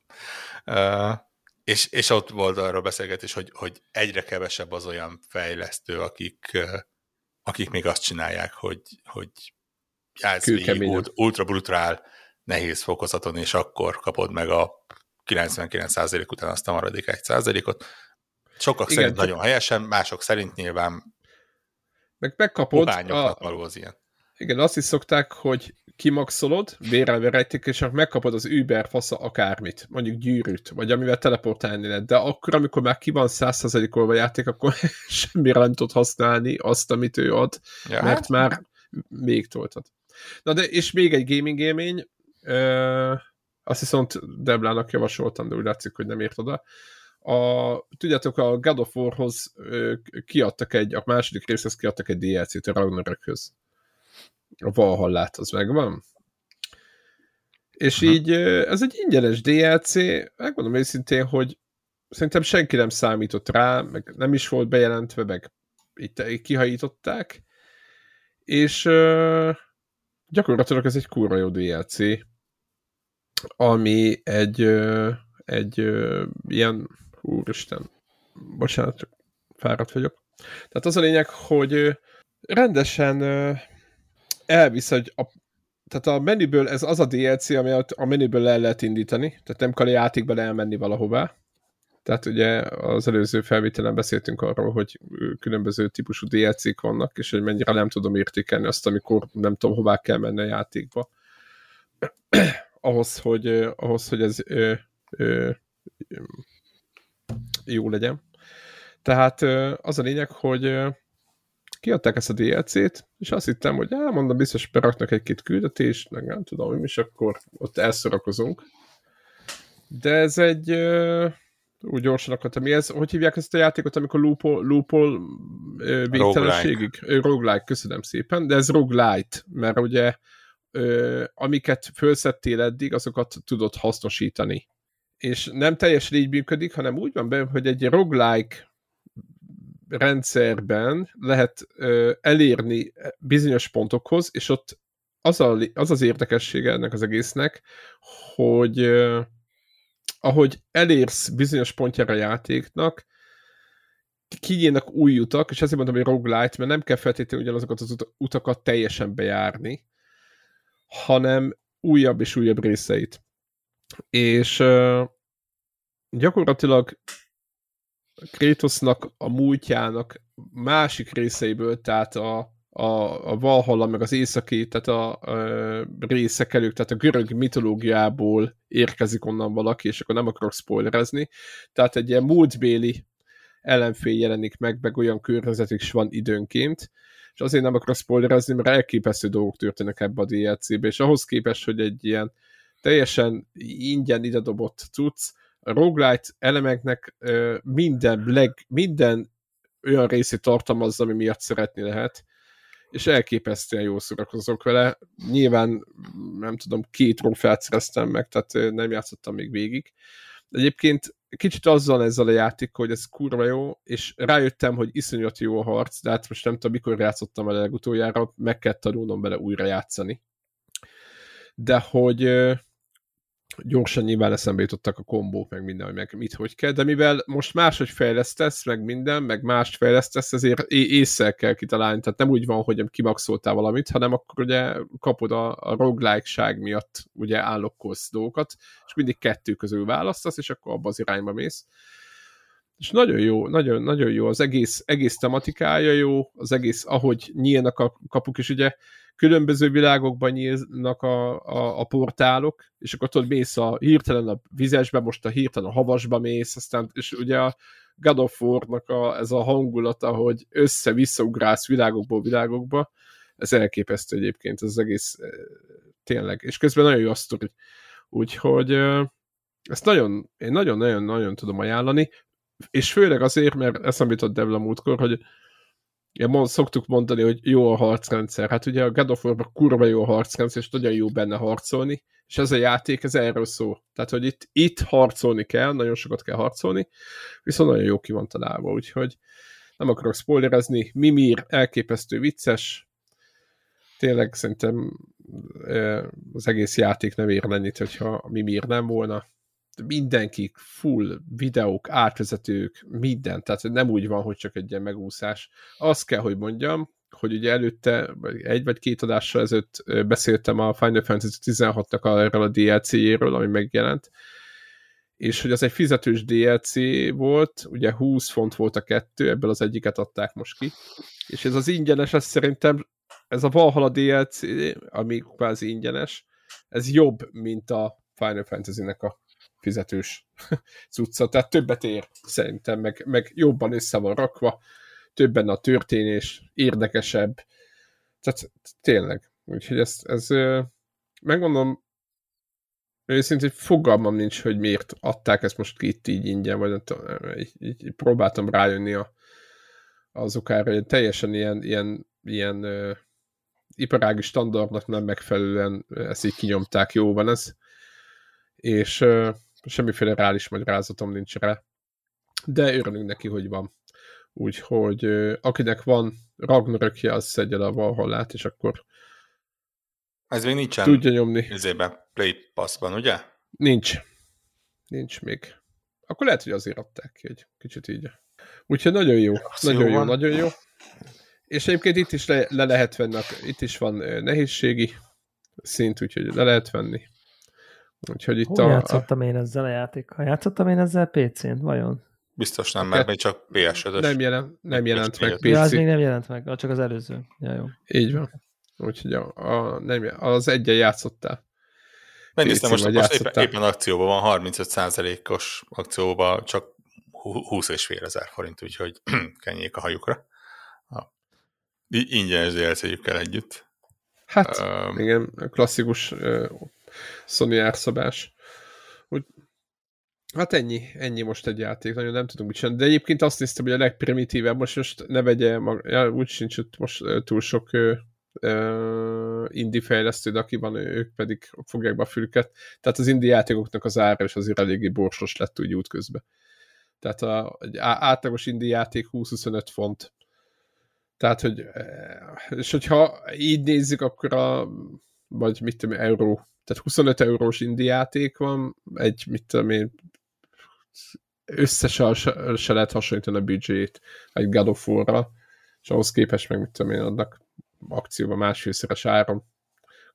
Uh, és, és ott volt arról beszélgetés, hogy, hogy egyre kevesebb az olyan fejlesztő, akik, akik még azt csinálják, hogy, hogy játsz végig ultra brutrál, nehéz fokozaton, és akkor kapod meg a 99% után azt a maradék 1%-ot. Sokak Igen, szerint nagyon helyesen, mások szerint nyilván meg megkapod a... való az ilyen. Igen, azt is szokták, hogy kimaxolod, vérel és akkor megkapod az Uber fasza akármit, mondjuk gyűrűt, vagy amivel teleportálni lehet, de akkor, amikor már ki van 100%-olva a játék, akkor (laughs) semmire nem tudod használni azt, amit ő ad, ja, mert hát. már még toltad. Na de, és még egy gaming élmény, ö, azt viszont Deblának javasoltam, de úgy látszik, hogy nem ért oda. A, tudjátok, a God of War-hoz ö, kiadtak egy, a második részhez kiadtak egy DLC-t a Ragnarökhöz a Valhallát, az megvan. És Aha. így ez egy ingyenes DLC, megmondom őszintén, hogy szerintem senki nem számított rá, meg nem is volt bejelentve, meg itt kihajították, és uh, gyakorlatilag ez egy kurva jó DLC, ami egy, uh, egy uh, ilyen, úristen, bocsánat, fáradt vagyok. Tehát az a lényeg, hogy rendesen elvisz, hogy a, tehát a menüből, ez az a DLC, ami a menüből el lehet indítani, tehát nem kell a játékban elmenni valahová. Tehát ugye az előző felvételen beszéltünk arról, hogy különböző típusú DLC-k vannak, és hogy mennyire nem tudom értékelni azt, amikor nem tudom, hová kell menni a játékba. (clears throat) ahhoz, hogy, ahhoz, hogy ez ö, ö, jó legyen. Tehát az a lényeg, hogy kiadták ezt a DLC-t, és azt hittem, hogy mondom, biztos beraknak egy-két küldetést, meg nem tudom, és akkor ott elszorakozunk. De ez egy úgy gyorsan akartam, mi ez, hogy hívják ezt a játékot, amikor loopol, loopol végtelenségig? Roguelike. roguelike, köszönöm szépen, de ez roguelite, mert ugye amiket felszettél eddig, azokat tudod hasznosítani. És nem teljesen így működik, hanem úgy van be, hogy egy roguelike rendszerben lehet ö, elérni bizonyos pontokhoz, és ott az, a, az az érdekessége ennek az egésznek, hogy ö, ahogy elérsz bizonyos pontjára a játéknak, kinyílnak új utak, és ezért mondom, hogy roguelite, mert nem kell feltétlenül ugyanazokat az utakat teljesen bejárni, hanem újabb és újabb részeit. És uh, gyakorlatilag Kratosnak a múltjának másik részeiből, tehát a, a, a Valhalla, meg az északi, tehát a, a részek előtt, tehát a görög mitológiából érkezik onnan valaki, és akkor nem akarok spoilerezni. Tehát egy ilyen múltbéli ellenfél jelenik meg, meg olyan környezet is van időnként, és azért nem akarok spoilerezni, mert elképesztő dolgok történnek ebbe a DLC-be, és ahhoz képest, hogy egy ilyen teljesen ingyen ide dobott cucc, roguelite elemeknek minden, leg, minden olyan részét tartalmazza, ami miatt szeretni lehet, és elképesztően jó szórakozok vele. Nyilván, nem tudom, két trófeát szereztem meg, tehát nem játszottam még végig. Egyébként kicsit azzal ezzel a játék, hogy ez kurva jó, és rájöttem, hogy iszonyat jó a harc, de hát most nem tudom, mikor játszottam el legutoljára, meg kell tanulnom bele újra játszani. De hogy gyorsan nyilván eszembe jutottak a kombók, meg minden, hogy meg mit, hogy kell, de mivel most máshogy fejlesztesz, meg minden, meg mást fejlesztesz, ezért észre kell kitalálni, tehát nem úgy van, hogy kimaxoltál valamit, hanem akkor ugye kapod a, a roguelike miatt ugye állokkolsz dolgokat, és mindig kettő közül választasz, és akkor abba az irányba mész. És nagyon jó, nagyon, nagyon jó, az egész, egész tematikája jó, az egész, ahogy nyílnak a kapuk, és ugye különböző világokban nyílnak a, a, a portálok, és akkor tudod, mész a hirtelen a vizesbe, most a hirtelen a havasba mész, aztán, és ugye a God of War-nak a, ez a hangulata, hogy össze-visszaugrálsz világokból világokba, ez elképesztő egyébként, ez az egész tényleg, és közben nagyon jó a sztori. Úgyhogy ezt nagyon, én nagyon-nagyon-nagyon tudom ajánlani, és főleg azért, mert eszembe jutott Devla múltkor, hogy mond, szoktuk mondani, hogy jó a harcrendszer. Hát ugye a God of War-ban kurva jó a harcrendszer, és nagyon jó benne harcolni, és ez a játék, ez erről szó. Tehát, hogy itt, itt harcolni kell, nagyon sokat kell harcolni, viszont nagyon jó ki van találva, úgyhogy nem akarok spoilerezni. Mimir elképesztő vicces, tényleg szerintem az egész játék nem ér ennyit, hogyha Mimir nem volna mindenki full videók, átvezetők, minden, tehát nem úgy van, hogy csak egy ilyen megúszás. Azt kell, hogy mondjam, hogy ugye előtte, egy vagy két adással ezelőtt beszéltem a Final Fantasy 16-nak erről a DLC-jéről, ami megjelent, és hogy az egy fizetős DLC volt, ugye 20 font volt a kettő, ebből az egyiket adták most ki, és ez az ingyenes, ez szerintem, ez a Valhalla DLC, ami kvázi ingyenes, ez jobb, mint a Final Fantasy-nek a fizetős (laughs) cucca, tehát többet ér szerintem, meg, meg jobban össze van rakva, többen a történés, érdekesebb, tehát tényleg, úgyhogy ez, ez megmondom, őszintén fogalmam nincs, hogy miért adták ezt most itt így ingyen, vagy így, így, így próbáltam rájönni a, az hogy teljesen ilyen, ilyen, ilyen uh, iparági standardnak nem megfelelően ezt így kinyomták, jó van ez, és uh, semmiféle reális magyarázatom nincs rá. De örülünk neki, hogy van. Úgyhogy akinek van Ragnarökje, az szedje le a Valhallát, és akkor ez még nincsen tudja nyomni. Ezében Play Pass-ban, ugye? Nincs. Nincs még. Akkor lehet, hogy azért adták ki, egy kicsit így. Úgyhogy nagyon jó. Azt nagyon jó, jó nagyon jó. És egyébként itt is le, le lehet venni, itt is van nehézségi szint, úgyhogy le lehet venni. Úgyhogy itt Hol a, játszottam én ezzel a játékkal? Játszottam én ezzel PC-n, vajon? Biztos nem, mert még csak ps Nem, jelen, nem jelent meg PC. Ja, az még nem jelent meg, csak az előző. Ja, jó. Így van. Úgyhogy a, a, nem, az egyen játszottál. Megnéztem, most, most éppen, éppen akcióban van, 35%-os akcióban csak 20 és fél ezer forint, úgyhogy (clears throat) kenjék a hajukra. Ingyenes DLC-jükkel együtt. Hát, um, igen, klasszikus uh, Sony árszabás. Úgy, hát ennyi, ennyi most egy játék, nagyon nem tudunk mit csinálni. De egyébként azt néztem, hogy a legprimitívebb, most, most ne vegye, mag, ja, úgy sincs ott most túl sok uh, indie fejlesztő, de aki van, ők pedig fogják be a fülket. Tehát az indie játékoknak az ára is azért eléggé borsos lett úgy útközben. Tehát a, egy átlagos indie játék 20-25 font. Tehát, hogy és hogyha így nézzük, akkor a vagy mit tudom, euró tehát 25 eurós indie játék van, egy, mit tudom én, összesen se, se lehet hasonlítani a büdzsét egy God of War-ra, és ahhoz képest meg, mit tudom én, adnak akcióban másfélszeres áron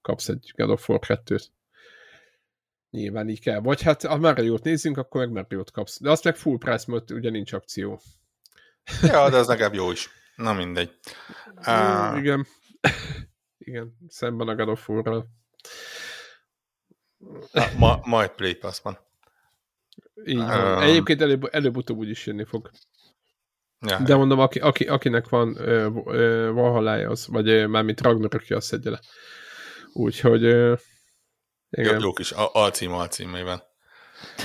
kapsz egy God of War 2-t. Nyilván így kell. Vagy hát, ha Mario-t nézzünk, akkor meg Mario-t kapsz. De azt meg full price, mert ugye nincs akció. Ja, de az legalább jó is. Na mindegy. Uh... Igen. Igen, szemben a God of War-ral. Ma, majd Play Pass-ban. Így van. Um, Egyébként előbb, előbb-utóbb úgy is jönni fog. Ja, De mondom, aki, aki, akinek van Valhallája, az, vagy ö, mármint Ragnarökje, az szedje le. Úgyhogy ö, igen. Jó, jó kis alcím alcímében.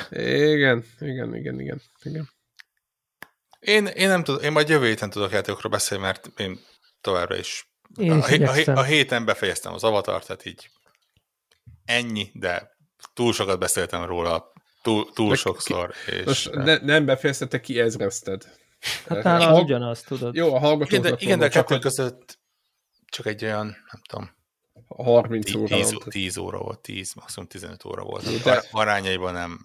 Igen, igen, igen, igen, igen. Én, én nem tudom, én majd jövő héten tudok játékokról beszélni, mert én továbbra is Én a, is a, igyekszem. a héten befejeztem az avatar, tehát így ennyi, de túl sokat beszéltem róla, túl, túl De sokszor. És, Most ne, nem befejezted, te kiezrezted. Hát nála az ugyanaz, tudod. Jó, a igen, de, hallgatóknak igen, de mondom, csak kettő hogy között csak egy olyan, nem tudom, 30 óra 10, van. 10 óra volt, 10, maximum 15 óra volt. De... de- Arányaiban nem.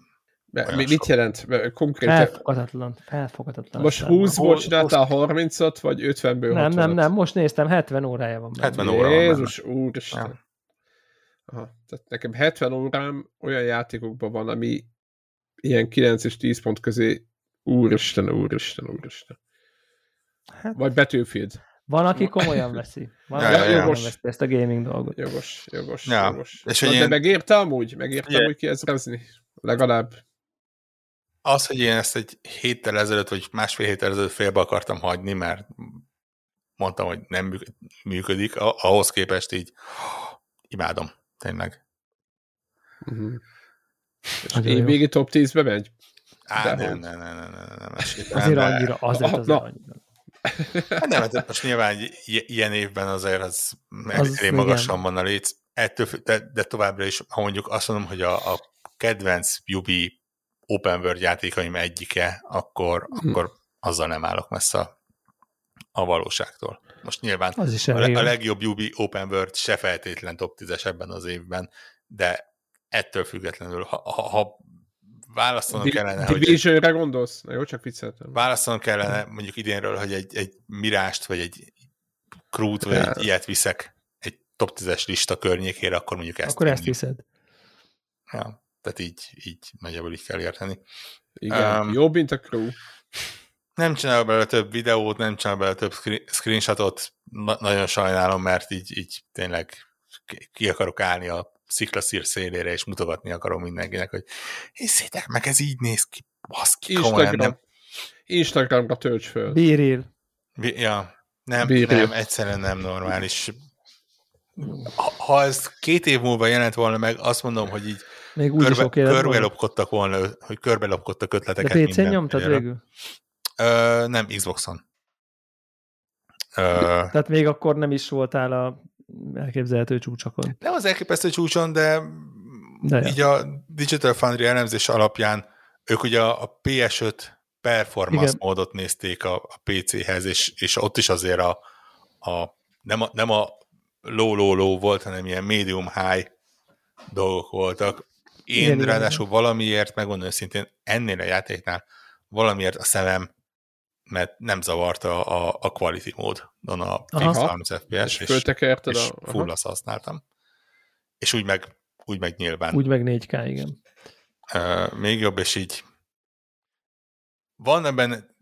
De mi- Mit jelent? Konkrétan Felfoghatatlan, felfoghatatlan. most számomra. 20-ból Hol- csináltál 30-at, vagy 50-ből Nem, nem, 60-at? nem, most néztem, 70 órája van. benne. 70 óra van benne. Jézus, úristen. Aha. Tehát nekem 70 órám olyan játékokban van, ami ilyen 9 és 10 pont közé úristen, úristen, úristen. Hát, Vagy Battlefield. van, aki komolyan veszi. Van, Ja, aki ja, Jogos. veszi ezt a gaming dolgot. Jogos, jogos, Ja, jogos. és Na, hogy de ilyen- megérte amúgy? Megérte Ugye- amúgy kiezrezni? Legalább. Az, hogy én ezt egy héttel ezelőtt, vagy másfél héttel ezelőtt félbe akartam hagyni, mert mondtam, hogy nem műk- működik, a- ahhoz képest így (gasps) imádom, tényleg. Uh-huh. És végig top 10-be megy? Á, De nem, nem, nem, nem, nem, nem, Azért de- annyira, azért azért annyira. Hát nem, hát most nyilván ilyen évben azért az, Az elég magasan van a léc, ettől, de, de továbbra is, ha mondjuk azt mondom, hogy a, a kedvenc Yubi open world játékaim egyike, akkor, Hm. akkor azzal nem állok messze a, a valóságtól. Most nyilván Az is a, legjobb Yubi open world se feltétlen top 10-es ebben az évben, de ettől függetlenül, ha, ha, ha választanom Di- kellene, hogy Division-re gondolsz? Na jó, csak vicceltem. választanom kellene mondjuk idénről, hogy egy, egy mirást, vagy egy krút, vagy Ja. egy ilyet viszek egy top 10-es lista környékére, akkor mondjuk ezt Akkor ezt vinném. hiszed. Ja, tehát így, így nagyjából így kell érteni. Igen, Um, jobb, mint a crew. Nem csinál belőle több videót, nem csinál belőle több screen- screenshotot, na- nagyon sajnálom, mert így, így tényleg ki- akarok állni a sziklaszír szélére, és mutogatni akarom mindenkinek, hogy hiszétek meg, ez így néz ki, baszki, komolyan Instagram. nem, Instagramra tölts föl. Bíril. Vi- Ja, nem, Bírja. nem, egyszerűen nem normális. Ha, ez két év múlva jelent volna meg, azt mondom, hogy így Még úgy is körbe, lett volna. körbelopkodtak volna, hogy körbelopkodtak De ötleteket. PC-n minden nyomtad végül? Ö, nem, Xboxon. Ö, Tehát még akkor nem is voltál a elképzelhető csúcsokon. nem az elképesztő csúcson, de, De ja. így a Digital Foundry elemzés alapján ők ugye a PS5 performance Igen. módot nézték a, a PC-hez, és, és ott is azért a, a nem, a nem a low, low, low volt, hanem ilyen medium high dolgok voltak. Én Igen, igen, ráadásul valamiért, megmondom őszintén, ennél a játéknál valamiért a szemem mert nem zavarta a, a quality módon a fix 30 FPS, És és, és a... full azt használtam. És úgy meg, úgy meg nyilván Úgy meg 4K, igen. uh, még jobb, és így van ebben,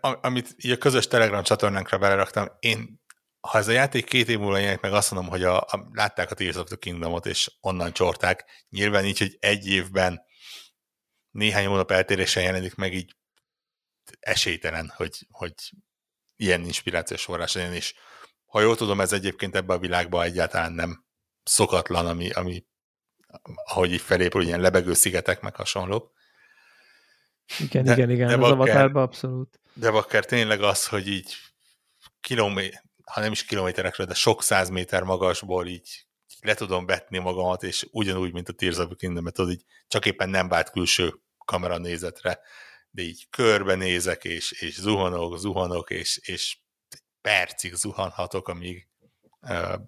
amit így a közös Telegram csatornánkra beleraktam, én, ha ez a játék két év múlva jelenik meg, azt mondom, hogy a, a, látták a Tears of the Kingdomot, és onnan csorták. Nyilván így, hogy egy évben néhány hónap eltérésen jelenik meg, így esélytelen, hogy, hogy ilyen inspirációs forrás legyen, és ha jól tudom, ez egyébként ebben a világban egyáltalán nem szokatlan, ami, ami ahogy így felépül, ilyen lebegő szigetek, meg hasonlók. Igen, De- igen, igen. de az avatárban abszolút. De akár tényleg az, hogy így kilométer, ha nem is kilométerekről, de sok száz méter magasból így le tudom vetni magamat, és ugyanúgy, mint a Tears of kingdom tudod, így csak éppen nem vált külső kamera nézetre, de így körbenézek, és, és zuhanok, zuhanok, és, és percig zuhanhatok, amíg uh,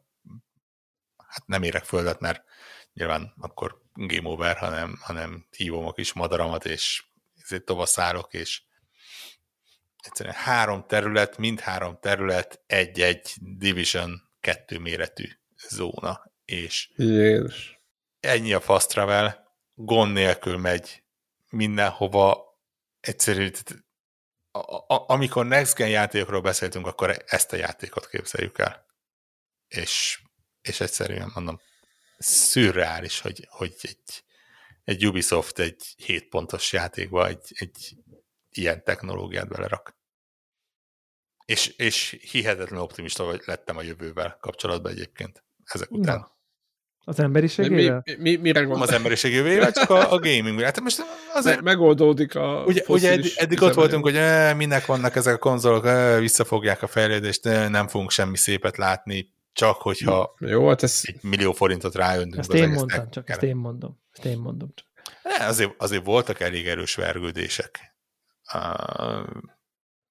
hát nem érek földet, mert nyilván akkor game over, hanem, hanem hívom a kis madaramat, és ezért tovaszállok, és egyszerűen három terület, mind három terület, egy-egy Division kettő méretű zóna, és Jézus. ennyi a fast travel, gond nélkül megy mindenhova, egyszerű, a, a, amikor Next Gen játékokról beszéltünk, akkor ezt a játékot képzeljük el. És, és egyszerűen mondom, szürreális, hogy, hogy egy, egy Ubisoft egy 7 pontos játékba egy, egy ilyen technológiát belerak. És, és hihetetlen optimista vagy lettem a jövővel kapcsolatban egyébként ezek után. Na. Az De mi, emberiségével? mi, mi, mire Nem az gondolsz? emberiség jövőjével, csak a, a gaming. Hát most azért Me- Megoldódik a Ugye, ugye eddig, fosszilis eddig ott voltunk, hogy e, minek vannak ezek a konzolok, e, visszafogják a fejlődést, e, nem fogunk semmi szépet látni, csak hogyha Jó, hát ez... egy millió forintot ráöntünk Ezt az én mondtam, csak ezt én mondom. Ezt én mondom csak. Ne, azért, azért voltak elég erős vergődések. Uh,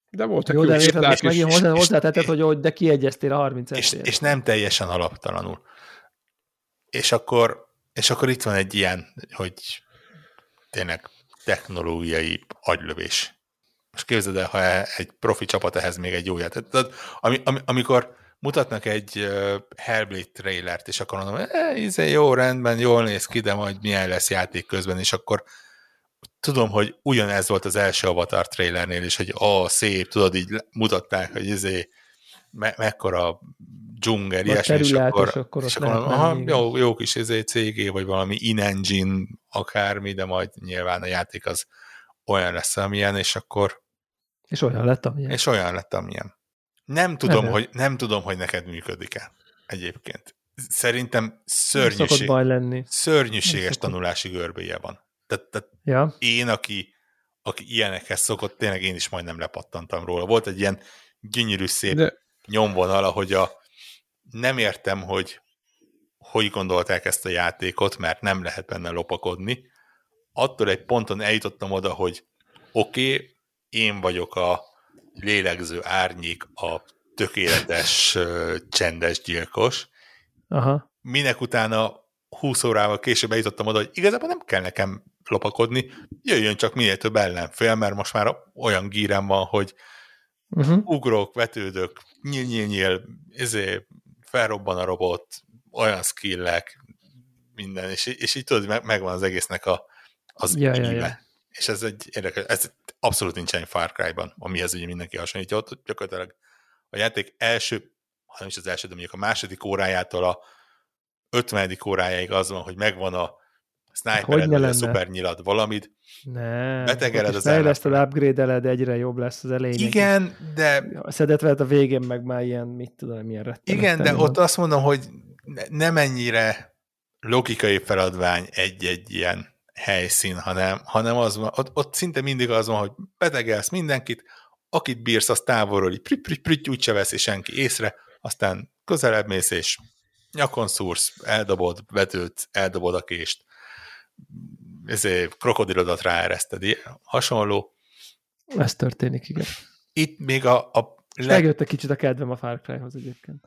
De voltak Jó, de most is. megint hozzá, és- hozzátetted, hogy, hogy de kiegyeztél a 30 és, és nem teljesen alaptalanul. És akkor, és akkor itt van egy ilyen, hogy tényleg technológiai agylövés. Most képzeld el, ha egy profi csapat ehhez még egy jó játék. Tehát, ami, ami, amikor mutatnak egy uh, Hellblade trailert, és akkor mondom, eh, izé, jó, rendben, jól néz ki, de majd milyen lesz játék közben, és akkor tudom, hogy ugyanez volt az első Avatar trailernél is, hogy ó, szép, tudod, így mutatták, hogy izé, me- mekkora dzsunger, Vagy ilyesmi, és akkor, és akkor és akkor aha, jó, jó kis izé, CG, vagy valami in-engine, akármi, de majd nyilván a játék az olyan lesz, amilyen, és akkor És olyan lett, amilyen. és olyan lett, amilyen. Nem tudom, Nem. hogy, nem tudom, hogy neked működik-e egyébként. Szerintem szörnyűség, baj lenni. szörnyűséges tanulási görbéje van. Tehát, tehát Ja, én, aki, aki ilyenekhez szokott, tényleg én is majdnem lepattantam róla. Volt egy ilyen gyönyörű szép De nyomvonal, ahogy a nem értem, hogy hogy gondolták ezt a játékot, mert nem lehet benne lopakodni. Attól egy ponton eljutottam oda, hogy oké, okay, én vagyok a lélegző árnyék, a tökéletes, csendes gyilkos, aha. minek utána 20 órával később eljutottam oda, hogy igazából nem kell nekem lopakodni, jöjjön csak minél több ellenfél, mert most már olyan gírem van, hogy Uh-huh. ugrok, vetődök, nyíl, nyíl, nyíl, ezért felrobban a robot, olyan skillek, minden, és, és így tudod, meg, megvan az egésznek a, az Ja, ja, íve. ja. És ez egy érdekes, ez abszolút nincsen Far Cry-ban, amihez ugye mindenki hasonlítja, ott gyakorlatilag a játék első, ha nem is az első, de mondjuk a második órájától a 50. órájáig az van, hogy megvan a snipered, ne vagy a szuper nyilad valamit. Ott is az fejleszted, upgrade-eled, egyre jobb lesz az elején. Igen, de Szedett veled a végén meg már ilyen, mit tudom, milyen rettenet. Igen, de teli ott van. azt mondom, hogy ne- nem ennyire logikai feladvány egy-egy ilyen helyszín, hanem, hanem az van, ott, ott szinte mindig az van, hogy betegelsz mindenkit, akit bírsz, az távolról így prit, prit, prit, úgyse veszi senki észre, aztán közelebb mész, és nyakon szúrsz, eldobod, vetőt, eldobod a kést, ezért krokodilodat ráereszted, hasonló. Ez történik, igen. Itt még a, a leg, Megjött egy kicsit a kedvem a Far Cry-hoz egyébként.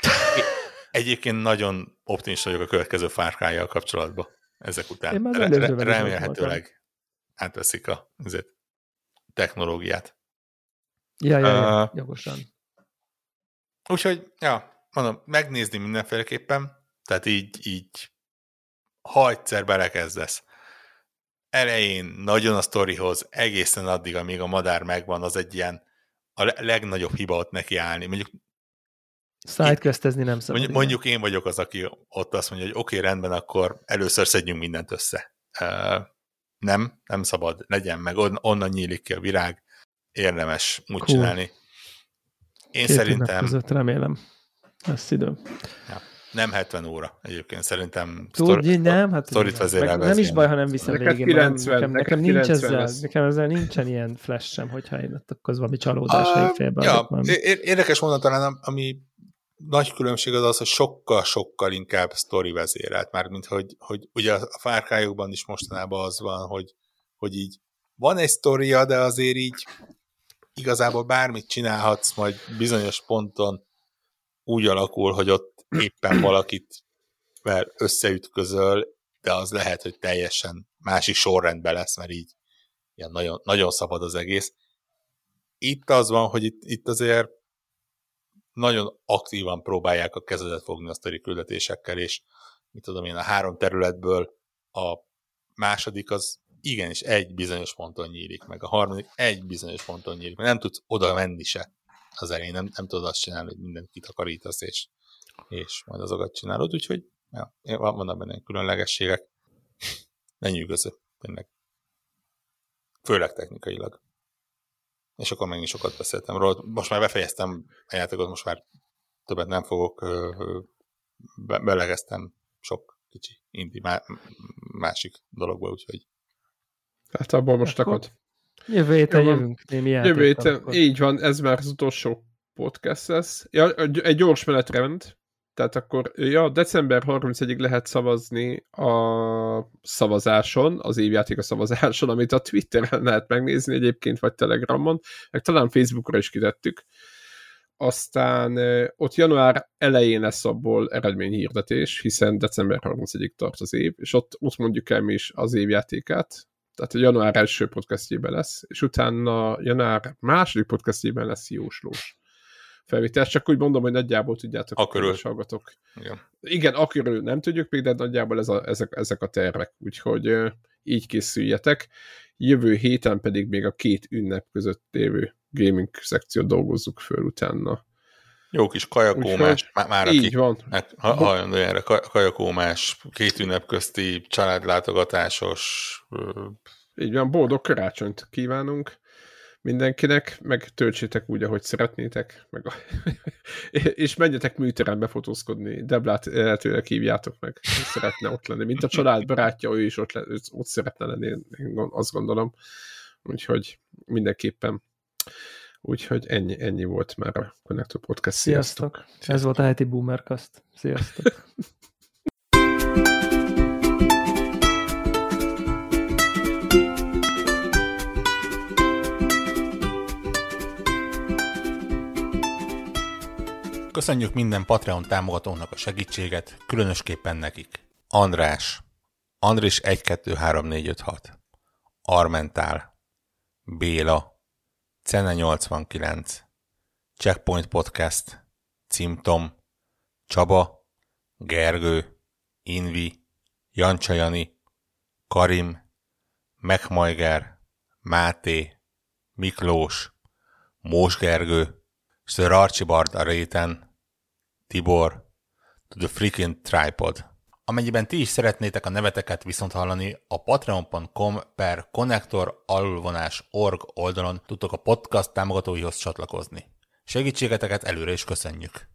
(laughs) Egyébként nagyon optimista vagyok a következő Far Cry-jal kapcsolatban ezek után. Én már Re- re- remélhetőleg átveszik a azért, technológiát. Ja, ja, ja, Uh, jogosan. Úgyhogy, ja, mondom, megnézni mindenféleképpen, tehát így, így ha egyszer belekezdesz, elején nagyon a sztorihoz, egészen addig, amíg a madár megvan, az egy ilyen a le- legnagyobb hiba ott neki állni. Mondjuk Sidequestezni nem szabad. Mondjuk, mondjuk én vagyok az, aki ott azt mondja, hogy oké, okay, rendben, akkor először szedjünk mindent össze. Nem, nem szabad, legyen meg, on, onnan nyílik ki a virág, érdemes úgy Cool. csinálni. Én Két szerintem Között, remélem. Lesz idő. ja, nem 70 óra egyébként, szerintem Tudj, nem, hát sztorit meg vezérelve nem ez is baj, ha nem viszem Neked végén. mert 90, nekem, nekem nincs 90 ezzel, lesz. nekem ezzel nincsen ilyen flash sem, hogyha én ott akkor valami csalódás uh, félbe ja, érdekes mondat talán, am- ami nagy különbség az az, hogy sokkal-sokkal inkább sztori vezérelt, már mint hogy, hogy ugye a Far Cry-okban is mostanában az van, hogy, hogy így van egy sztoria, de azért így igazából bármit csinálhatsz, majd bizonyos ponton úgy alakul, hogy ott éppen (clears throat) valakit vel összeütközöl, de az lehet, hogy teljesen másik sorrendben lesz, mert így ilyen nagyon, nagyon szabad az egész. Itt az van, hogy itt, itt azért nagyon aktívan próbálják a kezedet fogni a sztori küldetésekkel, és mit tudom én, a három területből a második az igenis egy bizonyos ponton nyílik meg, a harmadik egy bizonyos ponton nyílik meg, nem tudsz oda menni se az elején, nem, nem tudod azt csinálni, hogy mindent kitakarítasz, és, és majd azokat csinálod, úgyhogy ja, van- vannak benne különlegességek. (laughs) Ne nyűgöző, tényleg. Főleg technikailag. És akkor megint sokat beszéltem róla. Most már befejeztem a játékot, most már többet nem fogok, be, belegeztem sok kicsi indi má, másik dologba, úgyhogy Hát abból most Akkor akad. Jövő héten jövünk némi Jövő héten, így van, ez már az utolsó podcast lesz. Ja, egy gyors menetrend. Tehát akkor, ja, december 31-ig lehet szavazni a szavazáson, az évjáték a szavazáson, amit a Twitteren lehet megnézni egyébként, vagy Telegramon, meg talán Facebookra is kitettük. Aztán ott január elején lesz abból eredményhirdetés, hiszen december 31-ig tart az év, és ott, ott mondjuk el mi is az évjátékát, tehát a január első podcastjében lesz, és utána január második podcastjében lesz jóslós felvétel. Csak úgy mondom, hogy nagyjából tudjátok, Akörül. hogy hallgatok. Igen. Igen, akörül nem tudjuk még, de nagyjából ez a, ezek, ezek a tervek. Úgyhogy így készüljetek. Jövő héten pedig még a két ünnep között lévő gaming szekciót dolgozzuk föl utána. Jó kis kajakómás, Úgyhogy má- már Így aki van. meg, ha, halljon erre, ka- kajakómás, két ünnep közti családlátogatásos, Így van, boldog karácsonyt kívánunk mindenkinek, meg töltsétek úgy, ahogy szeretnétek, meg a... (laughs) és menjetek műterembe fotózkodni. Deblát lehetőleg hívjátok meg, szeretne ott lenni. Mint a család barátja, ő is ott, le, ott szeretne lenni, én azt gondolom. Úgyhogy mindenképpen Úgyhogy ennyi, ennyi volt már a Connector Podcast. Sziasztok! Sziasztok. Ez volt a heti Boomercast. Sziasztok. (laughs) Köszönjük minden Patreon támogatónak a segítséget, különösképpen nekik. András, Andris 123456, Armentál, Béla, Cene 89, Checkpoint Podcast, Cimtom, Csaba, Gergő, Invi, Jancsajani, Karim, Megmajger, Máté, Miklós, Mós Gergő, Sir Archibald a réten, Tibor, to the freaking tripod. Amennyiben ti is szeretnétek a neveteket viszont hallani, a patreon.com per alulvonás org oldalon tudtok a podcast támogatóihoz csatlakozni. Segítségeteket előre is köszönjük!